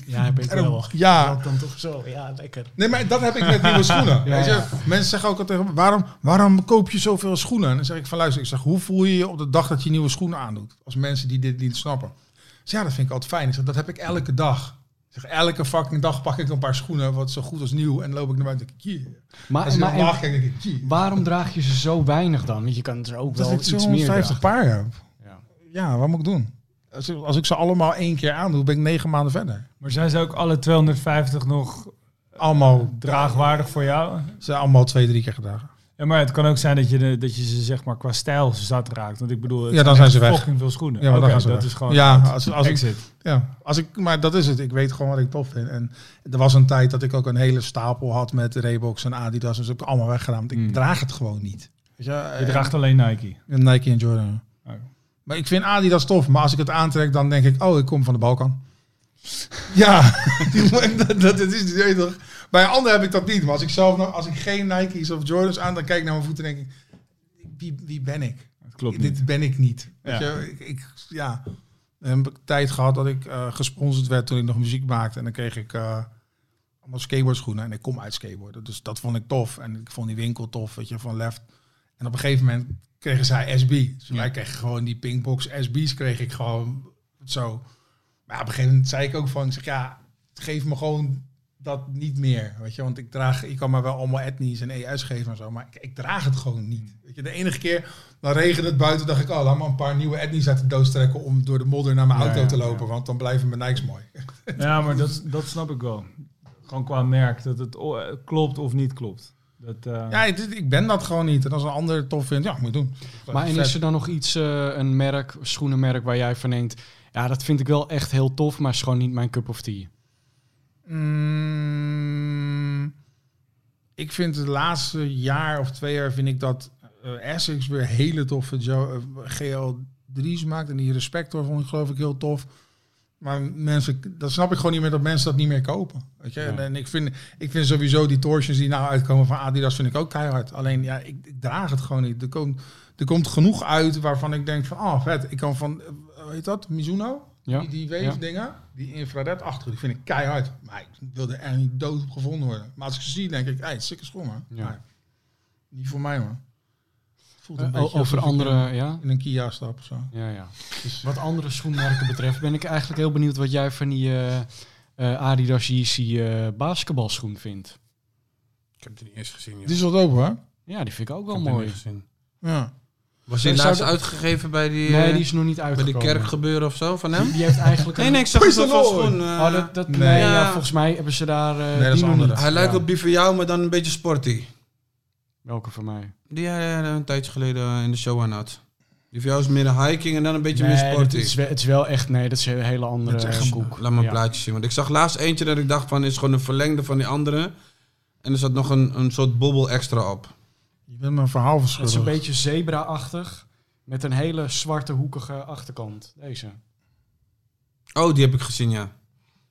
Ja, heb ik wel. Ja, dan toch zo. Ja, lekker. nee, maar dat heb ik met nieuwe schoenen. Ja, weet je? ja. Mensen zeggen ook altijd, waarom, waarom koop je zoveel schoenen? En dan zeg ik van, luister, ik zeg, hoe voel je je op de dag dat je nieuwe schoenen aandoet? Als mensen die dit niet snappen. Dus ja, dat vind ik altijd fijn. Ik zeg, dat heb ik elke dag. Zeg, elke fucking dag pak ik een paar schoenen, wat zo goed als nieuw. En loop ik naar buiten Maar, en ik, "Jee." waarom draag je ze zo weinig dan? Want je kan er ook Dat wel iets meer 250 dragen. paar heb. Ja. Ja, wat moet ik doen? Als ik, als ik ze allemaal één keer aandoe, ben ik negen maanden verder. Maar zijn ze ook alle 250 nog Allemaal, draagwaardig voor jou? ze zijn allemaal twee, drie keer gedragen. Ja, maar het kan ook zijn dat je, de, dat je ze zeg maar qua stijl zat raakt. Want ik bedoel, het Ja, dan zijn echt ze weg. fucking veel schoenen. Ja, maar dan Oké, gaan ze dat weg. is gewoon Ja, als- als ik- exit. Ja, als ik, maar dat is het. Ik weet gewoon wat ik tof vind. En er was een tijd dat ik ook een hele stapel had met Reeboks en Adidas. Dus heb ik allemaal weggedaan. Want ik Mm. draag het gewoon niet. Weet je, Je draagt alleen Nike. Nike en Jordan. Oh. Maar ik vind Adidas tof. Maar als ik het aantrek, dan denk ik, oh, ik kom van de Balkan. ja, dat, dat, dat is, toch. Bij een ander heb ik dat niet. Maar als ik zelf nog, als ik geen Nike's of Jordans aan, dan kijk ik naar mijn voeten en denk ik, wie, wie ben ik? Dat klopt dit niet. ben ik niet. Weet Ja. je, ik, ik, ja. Dan heb ik tijd gehad dat ik eh, gesponsord werd toen ik nog muziek maakte. En dan kreeg ik eh, allemaal skateboardschoenen. En ik kom uit skateboarden. Dus dat vond ik tof. En ik vond die winkel tof, weet je, van Left. En op een gegeven moment kregen zij SB. Dus wij kregen gewoon die Pinkbox SB's kreeg ik gewoon zo. Maar op een gegeven moment zei ik ook van, ik zeg ja, geef me gewoon dat niet meer. Weet je, want ik draag, ik kan me wel allemaal etnisch en EU's geven en zo, maar ik, ik draag het gewoon niet. Weet je, de enige keer, dan regende het buiten, dacht ik, oh, laat maar een paar nieuwe etnies uit de doos trekken om door de modder naar mijn Ja, auto ja, te lopen, want dan blijven mijn Nikes mooi. Ja, maar dat, dat snap ik wel. Gewoon qua merk, dat het klopt of niet klopt. Dat, eh, Ja, ik ben dat gewoon niet. En als een ander het tof vindt, ja, moet doen. Maar en is er dan nog iets, eh, een merk, schoenenmerk waar jij van denkt... Ja, dat vind ik wel echt heel tof, maar is gewoon niet mijn cup of tea. Mm, ik vind het laatste jaar of twee jaar vind ik dat eh Essex weer hele toffe Jo- eh, GL3's maakt. En die Respector vond ik geloof ik heel tof. Maar mensen, dat snap ik gewoon niet meer dat mensen dat niet meer kopen. Weet je? Ja. En, en ik, vind, ik vind sowieso die torsions die nou uitkomen van Adidas vind ik ook keihard. Alleen ja, ik, ik draag het gewoon niet. Er komt, er komt genoeg uit waarvan ik denk van, ah vet. Ik kan van, eh, hoe heet dat, Mizuno? Ja. Die, die wave Ja. dingen, die infrared achter, die vind ik keihard. Maar ik wilde er niet dood op gevonden worden. Maar als ik ze zie, denk ik, hey, sikke schoenen. Ja. Maar niet voor mij man. Het voelt een Eh, beetje over alsof ik andere, ja? in een Kia stap of zo. Ja, ja. Wat andere schoenmerken betreft ben ik eigenlijk heel benieuwd wat jij van die eh, eh, Adidas Yeezy eh, basketbalschoen vindt. Ik heb het niet eens gezien. joh. Die is wat open hoor. Ja, die vind ik ook Ik wel heb het mooi. niet gezien. Ja. Was die Zou laatst uitgegeven bij die, Nee, eh, die is nog niet bij uitgekomen. die kerkgebeuren of zo van hem? Die, die heeft eigenlijk... Nee, een- nee, ik zag het the van Lord. schoen. eh, Oh, dat, dat, nee, Nee. ja. Ja. volgens mij hebben ze daar... eh, Nee, dat is andere. Hij lijkt Ja. op die van jou, maar dan een beetje sporty. Welke van mij? Die hij een tijdje geleden in de show aan had. Die van jou is meer een hiking en dan een beetje meer Nee, het sporty. is, wel- het is wel echt... Nee, dat is een hele andere Het is echt een- koek. Laat me een Ja. plaatje zien. Want ik zag laatst eentje dat ik dacht van is gewoon een verlengde van die andere. En er zat nog een, een soort bobbel extra op. Je bent mijn verhaal Het is een verschuldigd. beetje zebra-achtig. Met een hele zwarte hoekige achterkant. Deze. Oh, die heb ik gezien, ja.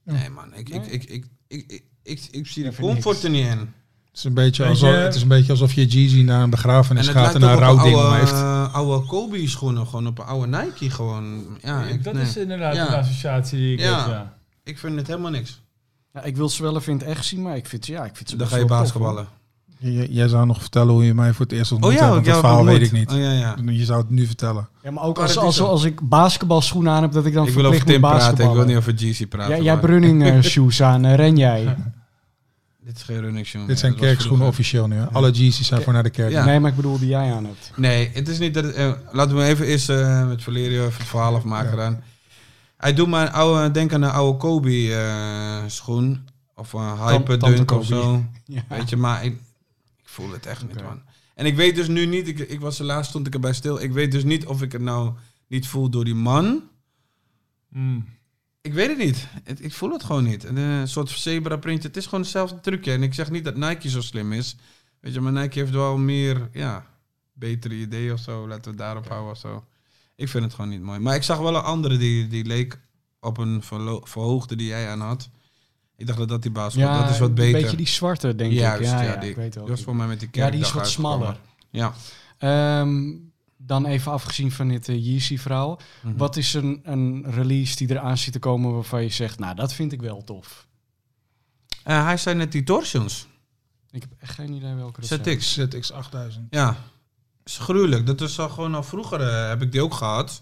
Nee man, ik, ik, Nee? ik, ik, ik, ik, ik, ik zie de comfort niks. er niet in. Het is een beetje alsof, je- het is een beetje alsof je Jeezy naar een begrafenis En gaat en een rouwding om oude, heeft. eh, oude Kobe schoenen, gewoon op een oude Nike gewoon. Ja, ik, dat nee. is inderdaad Ja. een associatie die ik Ja. heb, ja. ik vind het helemaal niks. Ja, ik wil ze wel even in het echt zien, maar ik vind, ja, ik vind ze Dan ga je tof, basketballen. J- jij zou nog vertellen hoe je mij voor het eerst Oh ontmoet ja, hebt, ik want dat verhaal weet ik niet. Oh ja, ja. Je zou het nu vertellen. Ja, maar ook Oh, als, als, als ik basketbalschoenen aan heb, dat ik dan Ik wil over verplicht Tim moet praten, ik wil niet over GC praten. Ja, jij hebt running eh, shoes aan, eh, ren jij? Dit is geen running shoe. Dit zijn kerkschoenen officieel nu. Hè? Alle Jeezy's zijn voor naar de kerk. Ja. Nee, maar ik bedoel die jij aan hebt. Nee, het is niet dat... het- eh, laten we even eerst eh, met Valerio even het verhaal afmaken dan. Hij doet maar een oude... Denk aan een oude Kobe eh, schoen. Of een Hyper Tante Dunk of zo. Ja. Weet je, maar voel het echt niet, man. En ik weet dus nu niet... Ik, ik was er laatst, stond ik erbij stil. Ik weet dus niet of ik het nou niet voel door die man... Mm. Ik weet het niet. Het- ik voel het gewoon niet. En, eh, Een soort zebra printje. Het is gewoon hetzelfde trucje. En ik zeg niet dat Nike zo slim is. Weet je, maar Nike heeft wel meer, ja, betere ideeën of zo. Laten we het daarop houden of zo. Ik vind het gewoon niet mooi. Maar ik zag wel een andere die, die leek op een verhoogde die jij aan had. Ik dacht dat dat die baas was. dat is wat beter. Een beetje die zwarte, denk Juist, ik. Ja, ja, die, ik weet wel. was voor mij met die Ja, die is wat smaller. Ja. Ehm, dan even afgezien van dit uh, Yeezy-verhaal. Mhm. Wat is een, een release die eraan zit te komen waarvan je zegt, nou, dat vind ik wel tof? Eh, hij zei net die torsions. Ik heb echt geen idee welke dat zijn. ZX. ZX 8000. Ja, is gruwelijk. Dat is al gewoon al vroeger eh, heb ik die ook gehad.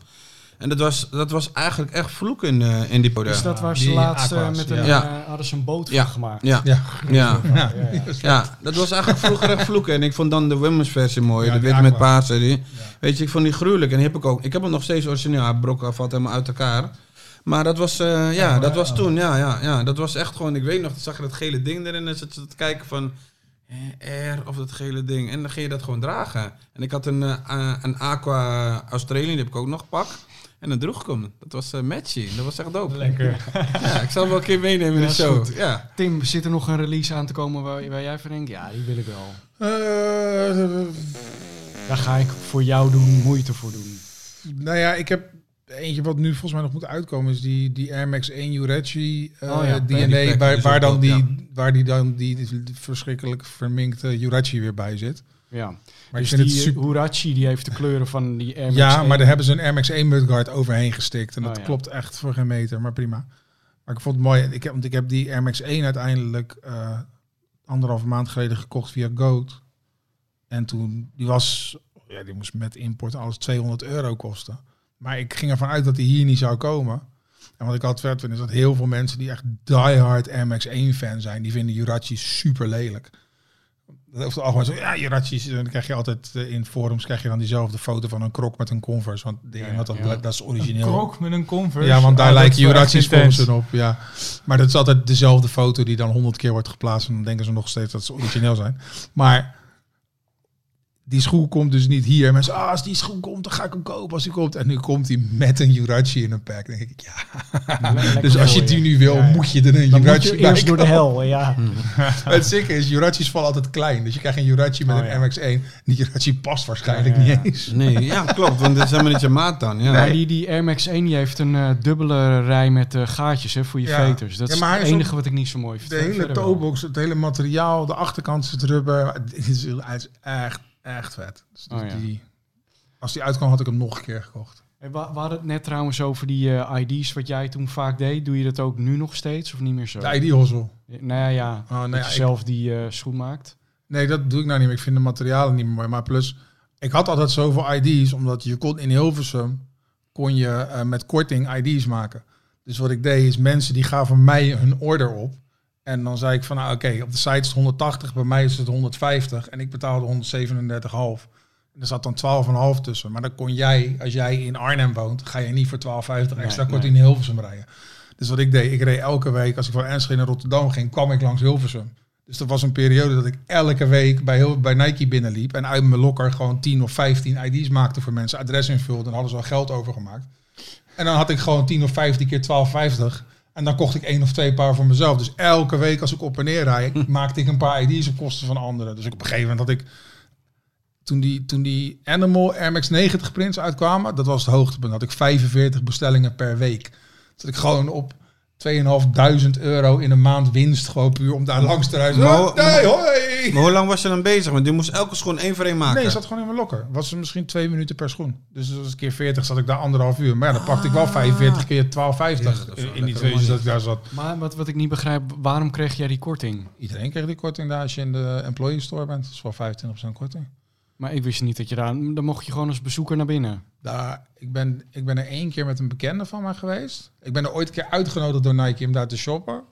En dat was, dat was eigenlijk echt vloek in, eh, in die pode. Is dat waar ze laatst eh, aqua's, met een, ja. eh, hadden ze een boot Ja. gemaakt? Ja, Ja. ja. Ja. Ja, ja. Ja, dat was eigenlijk vroeger echt vloeken. En ik vond dan de women's versie mooi. Ja, de wit met paars. Weet je, ik vond die gruwelijk. En die heb ik ook. Ik heb hem nog steeds origineel. Hij brok valt helemaal uit elkaar. Maar dat was, eh, ja, dat was toen. Ja, ja, ja, dat was echt gewoon. Ik weet nog, dan zag je dat gele ding erin. En zat je te kijken van. R of dat gele ding. En dan ging je dat gewoon dragen. En ik had een, eh, een Aqua Australian. Die heb ik ook nog gepakt. En dan droeg ik hem. Dat was eh matchy. Dat was echt dope. Lekker. Ja, ik zal hem wel een keer meenemen in Ja, de show. goed. Ja. Tim, zit er nog een release aan te komen waar, waar jij van denkt, ja, die wil ik wel. Eh, Daar ga ik voor jou doen, moeite voor doen. nou ja, ik heb eentje wat nu volgens mij nog moet uitkomen. Is die, die Air Max 1 Urachi Oh ja, DNA. waar, dan die, waar die dan die, die verschrikkelijk verminkte Urachi weer bij zit. Ja. Maar dus ik vind die het super... Hurachi die heeft de kleuren van die Air Max Ja, 1. maar daar hebben ze een Air Max 1 mudguard overheen gestikt. En Oh, dat ja. klopt echt voor geen meter, maar prima. Maar ik vond het mooi. Ik heb, want ik heb die Air Max 1 uiteindelijk eh anderhalve maand geleden gekocht via Goat. En toen, die was, ja, die moest met import alles 200 euro kosten. Maar ik ging ervan uit dat die hier niet zou komen. En wat ik altijd vet vind, is dat heel veel mensen die echt diehard Air Max 1 fan zijn, die vinden Jurachi super lelijk. Dat over het algemeen zo, ja, Jurachi's, dan krijg je altijd eh, in forums krijg je dan diezelfde foto van een krok met een Converse. Want de Ja, dat, ja. dat is Een origineel. krok met een Converse. Ja, want daar Ah, lijken intens. hun op. Ja. Maar dat is altijd dezelfde foto die dan honderd keer wordt geplaatst. En dan denken ze nog steeds dat ze origineel zijn. Maar die schoen komt dus niet hier. Mensen, ah, als die schoen komt, dan ga ik hem kopen als die komt. En nu komt hij met een Jurachi in een pack. Dan denk ik, ja. Lekker dus als je die nu wil, Ja, ja. moet je er een Jurachi bij eerst door de hel, ja. Het zieke is, Jurachis vallen altijd klein. Dus je krijgt een Jurachi met Oh, een ja. MX-1. Die Jurachi past waarschijnlijk Ja, ja, ja. niet eens. Nee, ja, klopt. Want dit is helemaal niet je maat dan. Ja. Die, die Air Max 1 die heeft een eh, dubbele rij met eh, gaatjes hè, voor je Ja. veters. Dat Ja, is maar hij het enige wat ik niet zo mooi vind. De hele toebox, het hele materiaal, de achterkant zit rubber. Het is, hij is echt, echt vet. Dus Oh, ja. die, als die uitkwam, had ik hem nog een keer gekocht. Hey, we, we hadden het net trouwens over die eh, ID's wat jij toen vaak deed. Doe je dat ook nu nog steeds of niet meer zo? De ID-hozzel. Nou ja, ja. Oh, dat nee, je ik- zelf die eh, schoen maakt. Nee, dat doe ik nou niet meer. Ik vind de materialen niet meer mooi. Maar plus, ik had altijd zoveel ID's, omdat je kon in Hilversum kon je eh, met korting ID's maken. Dus wat ik deed is mensen die gaven mij hun order op. En dan zei ik van, nou oké, op de site is het 180, bij mij is het 150 en ik betaalde 137,5. En er zat dan 12,5 tussen. Maar dan kon jij, als jij in Arnhem woont, ga je niet voor 12,50 extra Nee, korting in Hilversum rijden. Dus wat ik deed, ik reed elke week, als ik van Enschede naar Rotterdam ging, kwam ik langs Hilversum. Dus er was een periode dat ik elke week bij, heel, bij Nike binnenliep en uit mijn lokker gewoon 10 of 15 ID's maakte voor mensen, adres invulde en hadden ze al geld overgemaakt. En dan had ik gewoon 10 of 15 keer 12,50 en dan kocht ik één of twee paar voor mezelf. Dus elke week als ik op en neer rijd, maakte ik een paar ID's op kosten van anderen. Dus op een gegeven moment had ik, toen die, toen die Animal Air Max 90 prints uitkwamen, dat was het hoogtepunt, had ik 45 bestellingen per week. Dat ik gewoon op 2.500 euro in een maand winst, gewoon puur om daar langs te rijden. Maar- nee, hoi! Maar hoe lang was je dan bezig? Want je moest elke schoen één voor één maken. Nee, zat gewoon in mijn lokker. Was er misschien twee minuten per schoen. Dus als een keer 40 zat ik daar anderhalf uur. Maar ja, dan pakte ik wel 45 keer 12,50 Ja, dat is wel in die twee uur dat ik daar zat. Maar wat, wat ik niet begrijp, waarom kreeg jij die korting? Iedereen kreeg die korting daar als je in de employee store bent. Dat is wel 25% korting. Maar ik wist niet dat je daar... Dan mocht je gewoon als bezoeker naar binnen. Daar, ik, ben, ik ben er één keer met een bekende van mij geweest. Ik ben er ooit een keer uitgenodigd door Nike om daar te shoppen.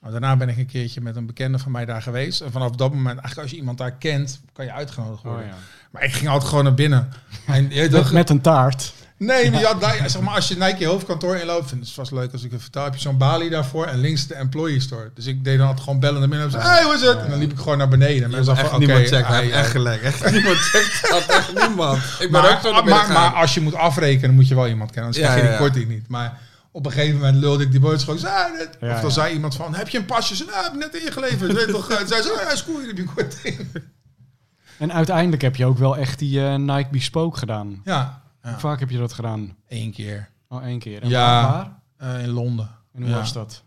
Maar daarna ben ik een keertje met een bekende van mij daar geweest. En vanaf dat moment, eigenlijk als je iemand daar kent, kan je uitgenodigd worden. Oh, ja. Maar ik ging altijd gewoon naar binnen. En, je met een taart. Nee, maar ja, daar- zeg maar, als je Nike hoofdkantoor inloopt, vind ik het vast leuk als ik het vertel. Heb je zo'n balie daarvoor en links de employee store. Dus ik deed dan altijd gewoon bellen naar binnen. En zei, hey, hoe is het? En dan liep ik gewoon naar beneden. En mensen van, oké, checkt. Hij heeft hij- echt gelijk. Echt niemand checkt. Dat echt niemand. Ik ben maar, ook zo naar maar, maar, als je moet afrekenen, moet je wel iemand kennen. Anders Ja, krijg je die ja. korting niet. Maar op een gegeven moment lulde ik die boodschap. Ik zei, ah. Ja, of dan ja. zei iemand van, heb je een pasje? Ze, nou, heb ik net ingeleverd. Weet toch, eh, zei ze, oh, ja, is cool, heb je korting. En uiteindelijk heb je ook wel echt die eh, Nike Bespoke gedaan. Ja, Hoe vaak heb je dat gedaan? één keer. Oh, één keer. En Ja. waar? Eh, in Londen. En hoe Ja. was dat?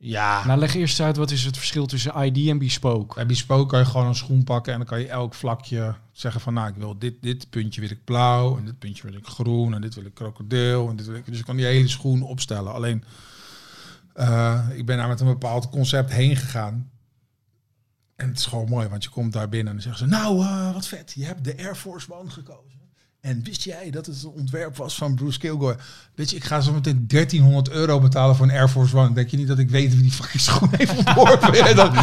Ja. Nou, leg eerst uit, wat is het verschil tussen ID en Bespoke? Bij Bespoke kan je gewoon een schoen pakken en dan kan je elk vlakje zeggen van nou ik wil dit, dit puntje wil ik blauw en dit puntje wil ik groen en dit wil ik krokodil en dit wil ik. Dus je kan die hele schoen opstellen. Alleen eh, ik ben daar met een bepaald concept heen gegaan. En het is gewoon mooi, want je komt daar binnen en dan zeggen ze nou eh, wat vet, je hebt de Air Force One gekozen. En wist jij dat het een ontwerp was van Bruce Kilgore? Weet je, ik ga zo meteen 1300 euro betalen voor een Air Force One. Denk je niet dat ik weet wie die fucking schoen heeft ontworpen? Ja, dan,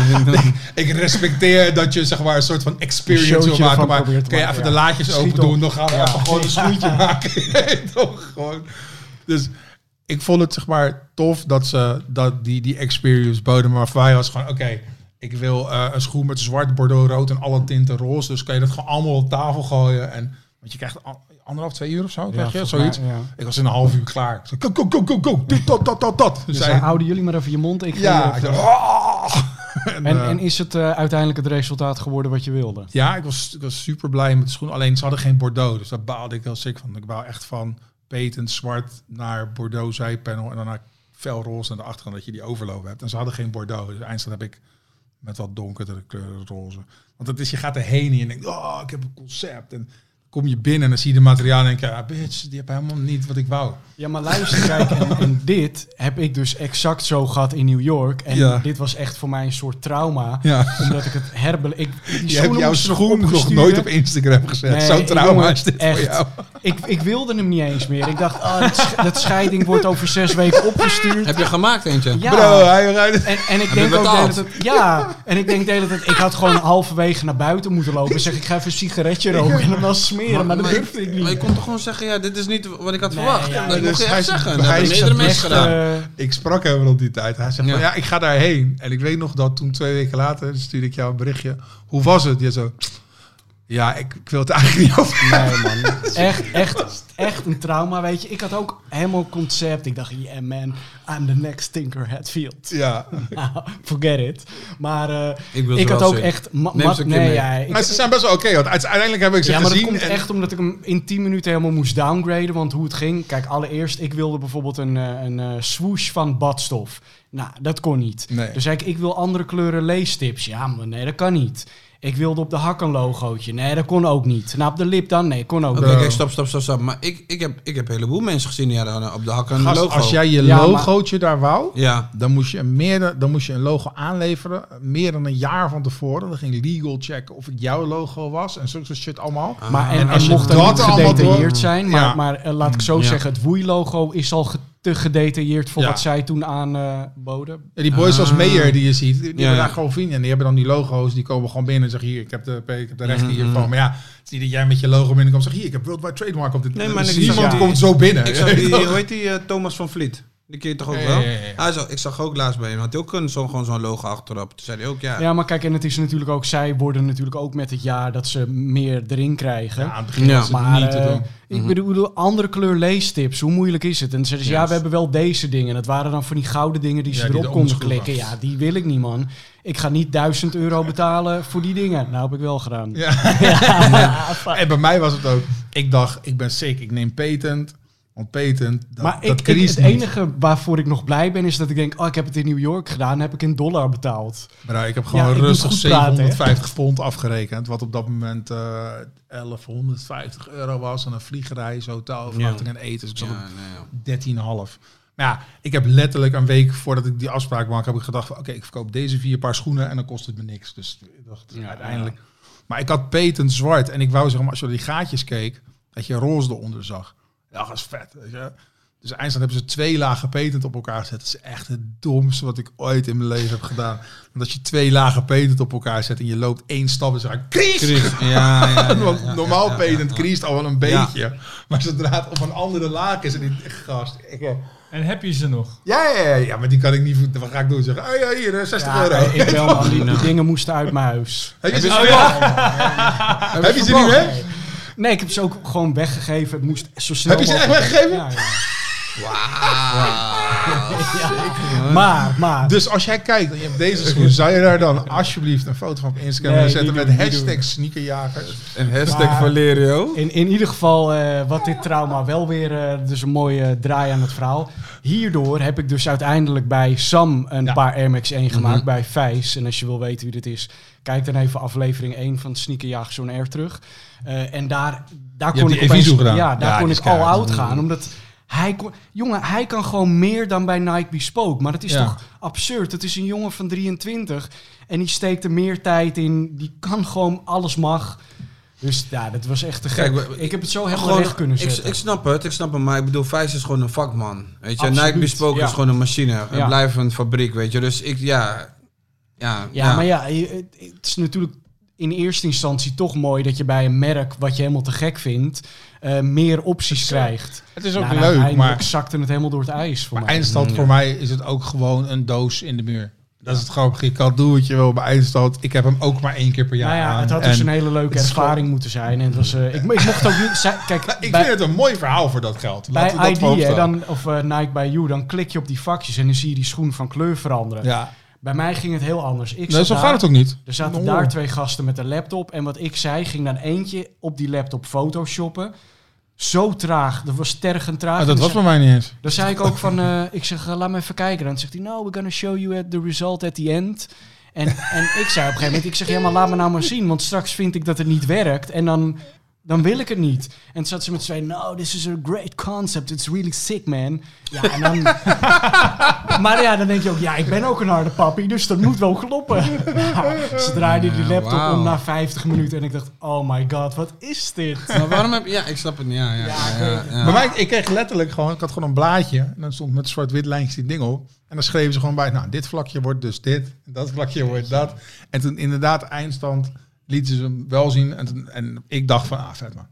ik respecteer dat je zeg maar een soort van experience wil maken. Maar kan je even ja. de laadjes Schiet open op. doen, dan gaan we Ja. even gewoon een schoentje maken. Nee, Toch gewoon. Dus ik vond het zeg maar tof dat ze dat die, die experience boden. Maar voor mij was gewoon, oké, ik wil eh, een schoen met zwart, bordeaux, rood en alle tinten roze. Dus kan je dat gewoon allemaal op tafel gooien. En, want je krijgt an- anderhalf, twee uur of zo, krijg je zoiets. Ik was in een half uur klaar. Ik go, go, go, go, go. Dit, dat, dat, dat, dat. Dus houden jullie maar even je mond. Ik ja, dacht, "Ah." en, en, eh, en is het eh, uiteindelijk het resultaat geworden wat je wilde? Ja, ik was, ik was super blij met de schoen. Alleen ze hadden geen Bordeaux, dus daar baalde ik heel sick van. Ik wou echt van patent zwart naar Bordeaux zijpanel en dan naar felroze aan de achterkant, dat je die overloop hebt. En ze hadden geen Bordeaux, dus eindstand heb ik met wat donkerdere kleuren roze. Want het is, je gaat erheen en je denkt, oh, ik heb een concept. En kom je binnen en dan zie je de materialen en denk je, ah, bitch, die hebben helemaal niet wat ik wou. Ja, maar luister, kijk, en, en dit heb ik dus exact zo gehad in New York. En Ja. dit was echt voor mij een soort trauma. Ja. Omdat ik het herbele... Ik, die Je hebt jouw schoen nog nooit op Instagram gezet. Nee, Zo'n trauma jongen, is dit echt. voor jou. Ik, ik wilde hem niet eens meer. Ik dacht, ah, dat, sch- dat scheiding wordt over zes weken opgestuurd. Heb je gemaakt eentje? Ja. Bro, hij rijdt... En, en ik denk ook tijd, ja, en ik denk tijd, ik had gewoon halverwege naar buiten moeten lopen en zeg ik ga even een sigaretje roken en hem wel maar dat durfde ik Maar je niet. kon toch gewoon zeggen, ja, dit is niet wat ik had Nee, verwacht. ja, dat dus mocht je hij echt is- zeggen. hij Dat hebben meerdere mensen gedaan. eh, Ik sprak hem op die tijd. Hij zegt Ja. van ja, ik ga daarheen. En ik weet nog dat toen twee weken later stuurde ik jou een berichtje. Hoe was het? Je zo. Ja, ik, ik wil het eigenlijk niet over. Nee, man. Echt, echt, echt een trauma, weet je. Ik had ook helemaal concept. Ik dacht, yeah man, I'm the next Tinker Hatfield. Ja. Nou, forget it. Maar eh, Ik had ook zien. echt... ma- nee, ja, ik- Maar ze zijn best wel oké, want uiteindelijk heb ik ze ja, maar dat gezien. komt en- echt omdat ik hem in 10 minuten helemaal moest downgraden. Want hoe het ging... Kijk, allereerst, ik wilde bijvoorbeeld een, eh, een eh, swoosh van badstof. Nou, dat kon niet. Nee. Dus zei ik, ik wil andere kleuren leestips. Ja, maar nee, dat kan niet. Ik wilde op de hak een logootje. Nee, dat kon ook niet. Nou, op de lip dan? Nee, kon ook Oké, stop, stop, stop, stop. Maar ik, ik, heb, ik heb een heleboel mensen gezien die hadden op de hakken een Gast, logo. als jij je Ja, maar- logootje daar wou, Ja, dan moest, je een meer, dan moest je een logo aanleveren. Meer dan een jaar van tevoren. Dan ging legal checken of het jouw logo was. En zulke shit allemaal. Maar en, En en, als je mocht dat gedetailleerd door- zijn. Maar, Ja. maar eh, laat ik zo Ja. zeggen, het Woei-logo is al ge- te gedetailleerd voor Ja. wat zij toen aanboden. Ja, die boys als Ah. Meyer die je ziet, die Ja, hebben daar gewoon vrienden. En die hebben dan die logo's, die komen gewoon binnen en zeggen hier, ik heb de, ik heb de rechten Mhm. hiervan. Maar ja, het is niet dat jij met je logo binnenkomt en zegt hier, ik heb Worldwide Trademark op dit. Nee, maar niemand ja. komt zo binnen. ik zag die, hoe heet die, eh, Thomas van Vliet? Die je toch ook Ja, wel? ja, ja, ja. Hij zag, ik zag ook laatst bij hem, had hij ook een, zo, gewoon zo'n logo achterop. Toen zei hij ook, ja. Ja, maar kijk, en het is natuurlijk ook, zij worden natuurlijk ook met het jaar dat ze meer erin krijgen. Ja, aan het begin Ja. was het maar niet te eh, doen. ik Mhm. bedoel, andere kleur leestips, hoe moeilijk is het? En dan zeiden ze, ja, we hebben wel deze dingen. Dat waren dan van die gouden dingen die ze die erop de konden klikken. Ja, die wil ik niet, man. Ik ga niet 1000 euro betalen voor die dingen. Nou, heb ik wel gedaan. Ja. en bij mij was het ook, ik dacht, ik ben sick, ik neem patent. Want patent, dat, maar dat ik, ik, het niet. enige waarvoor ik nog blij ben, is dat ik denk, oh, ik heb het in New York gedaan, heb ik in dollar betaald. Maar ik heb gewoon Ja, rustig goed praten, hè. 750 pond afgerekend. Wat op dat moment eh 1150 euro was. En een vliegreis, hotel, verwachting en eten. Dus ik zat Ja, op nee, ja. 13,5. Maar ja, ik heb letterlijk een week voordat ik die afspraak maak, heb ik gedacht van oké, ik verkoop deze vier paar schoenen en dan kost het me niks. Dus ik dacht Ja, uiteindelijk. Maar ik had patent zwart en ik wou zeggen, maar als je door die gaatjes keek, dat je roze eronder zag. Ja, dat is vet. Weet je? Dus eindstand hebben ze twee lagen patent op elkaar gezet. Dat is echt het domste wat ik ooit in mijn leven heb gedaan. Want als je twee lagen patent op elkaar zet en je loopt één stap en zegt, kriest! Chris, ja, ja, ja, Want ja, normaal ja, patent ja. kriest al wel een Ja. beetje. Maar zodra het op een andere laag is en die gast. Ik, eh, En heb je ze nog? ja, ja, ja, ja, maar die kan ik niet voeten. Wat ga ik doen? Zeggen, oh ja, hier, eh, 60 Ja, euro. ik wel. Die, die dingen moesten uit mijn huis. Heb je ze Oh? Heb je ze niet weg? Nee, ik heb ze ook gewoon weggegeven. Het moest zo snel Heb je ze echt mogelijk- weggegeven? Ja, ja. Wauw. Ja. Maar, maar. Dus als jij kijkt en je hebt deze schoen, zou je daar dan alsjeblieft een foto van op Instagram Nee, willen zetten niet met doen, niet hashtag doen. sneakerjagers? Een hashtag Maar- Valerio. In, in ieder geval, eh, wat dit trauma wel weer, eh, dus een mooie draai aan het verhaal. Hierdoor heb ik dus uiteindelijk bij Sam een Ja. paar Air Max 1 gemaakt, Mhm. bij Vijs. En als je wil weten wie dit is, kijk dan even aflevering 1 van Sneakerjagers on Air terug. Eh, en daar, daar kon ik opeens, gedaan. Ja, daar Ja, kon ik al out gaan, omdat... Hij kon, jongen, hij kan gewoon meer dan bij Nike Bespoke. Maar dat is Ja. toch absurd? Het is een jongen van 23 en die steekt er meer tijd in. Die kan gewoon alles mag. Dus ja, dat was echt te gek. Kijk, ik heb het zo helemaal Gewoon, recht kunnen zetten. ik snap het, ik snap het, maar ik bedoel, Vijs is gewoon een vakman. Weet je, Absoluut, Nike Bespoke ja. is gewoon een machine, een Ja. blijvende fabriek, weet je. Dus ik, ja, ja, ja, maar ja, het, is natuurlijk in eerste instantie toch mooi dat je bij een merk wat je helemaal te gek vindt, eh, meer opties krijgt. Het is ook Nou, leuk, uiteindelijk maar, zakte het helemaal door het ijs voor maar mij. eindstand Ja. voor mij is het ook gewoon een doos in de muur. Dat is het grappige. Je kan doen wat je wil bij eindstand. Ik heb hem ook maar één keer per jaar nou ja, het had dus een hele leuke ervaring moeten zijn. En het was, eh, ik, ik mocht ook niet... Kijk, ik bij, vind het een mooi verhaal voor dat geld. Laten we bij dat ID, dan, of eh, Nike bij You, dan klik je op die vakjes en dan zie je die schoen van kleur veranderen. Ja, Bij mij ging het heel anders. Ik nee, zo daar- gaat het ook niet. Er zaten daar twee gasten met een laptop. En wat ik zei, ging dan eentje op die laptop photoshoppen. Zo traag. Dat was tergend traag. Ah, dat was bij mij niet eens. Dan zei ik ook van, eh, ik zeg, eh, laat me even kijken. Dan zegt hij, no, we're gonna show you at the result at the end. En, en ik zei op een gegeven moment, ik zeg, ja, maar laat me nou maar zien. Want straks vind ik dat het niet werkt. En dan, dan wil ik het niet. En toen zat ze met twee, no, this is a great concept. It's really sick, man. Ja, en dan... maar ja, dan denk je ook, ja, ik ben ook een harde papi. Dus dat moet wel kloppen. Ja, ze draaide die laptop om na 50 minuten. En ik dacht, oh my god, wat is dit? Maar waarom heb je... Ja, ik snap het niet. Ja, ja, Ja, ja, ja, ik- ja. Bij mij, ik kreeg letterlijk gewoon, ik had gewoon een blaadje. En dan stond met zwart-wit lijntjes die ding op. En dan schreven ze gewoon bij, nou, dit vlakje wordt dus dit. En dat vlakje wordt dat. En toen inderdaad, eindstand, lieten ze hem wel zien. En, en ik dacht van, ah, vet man.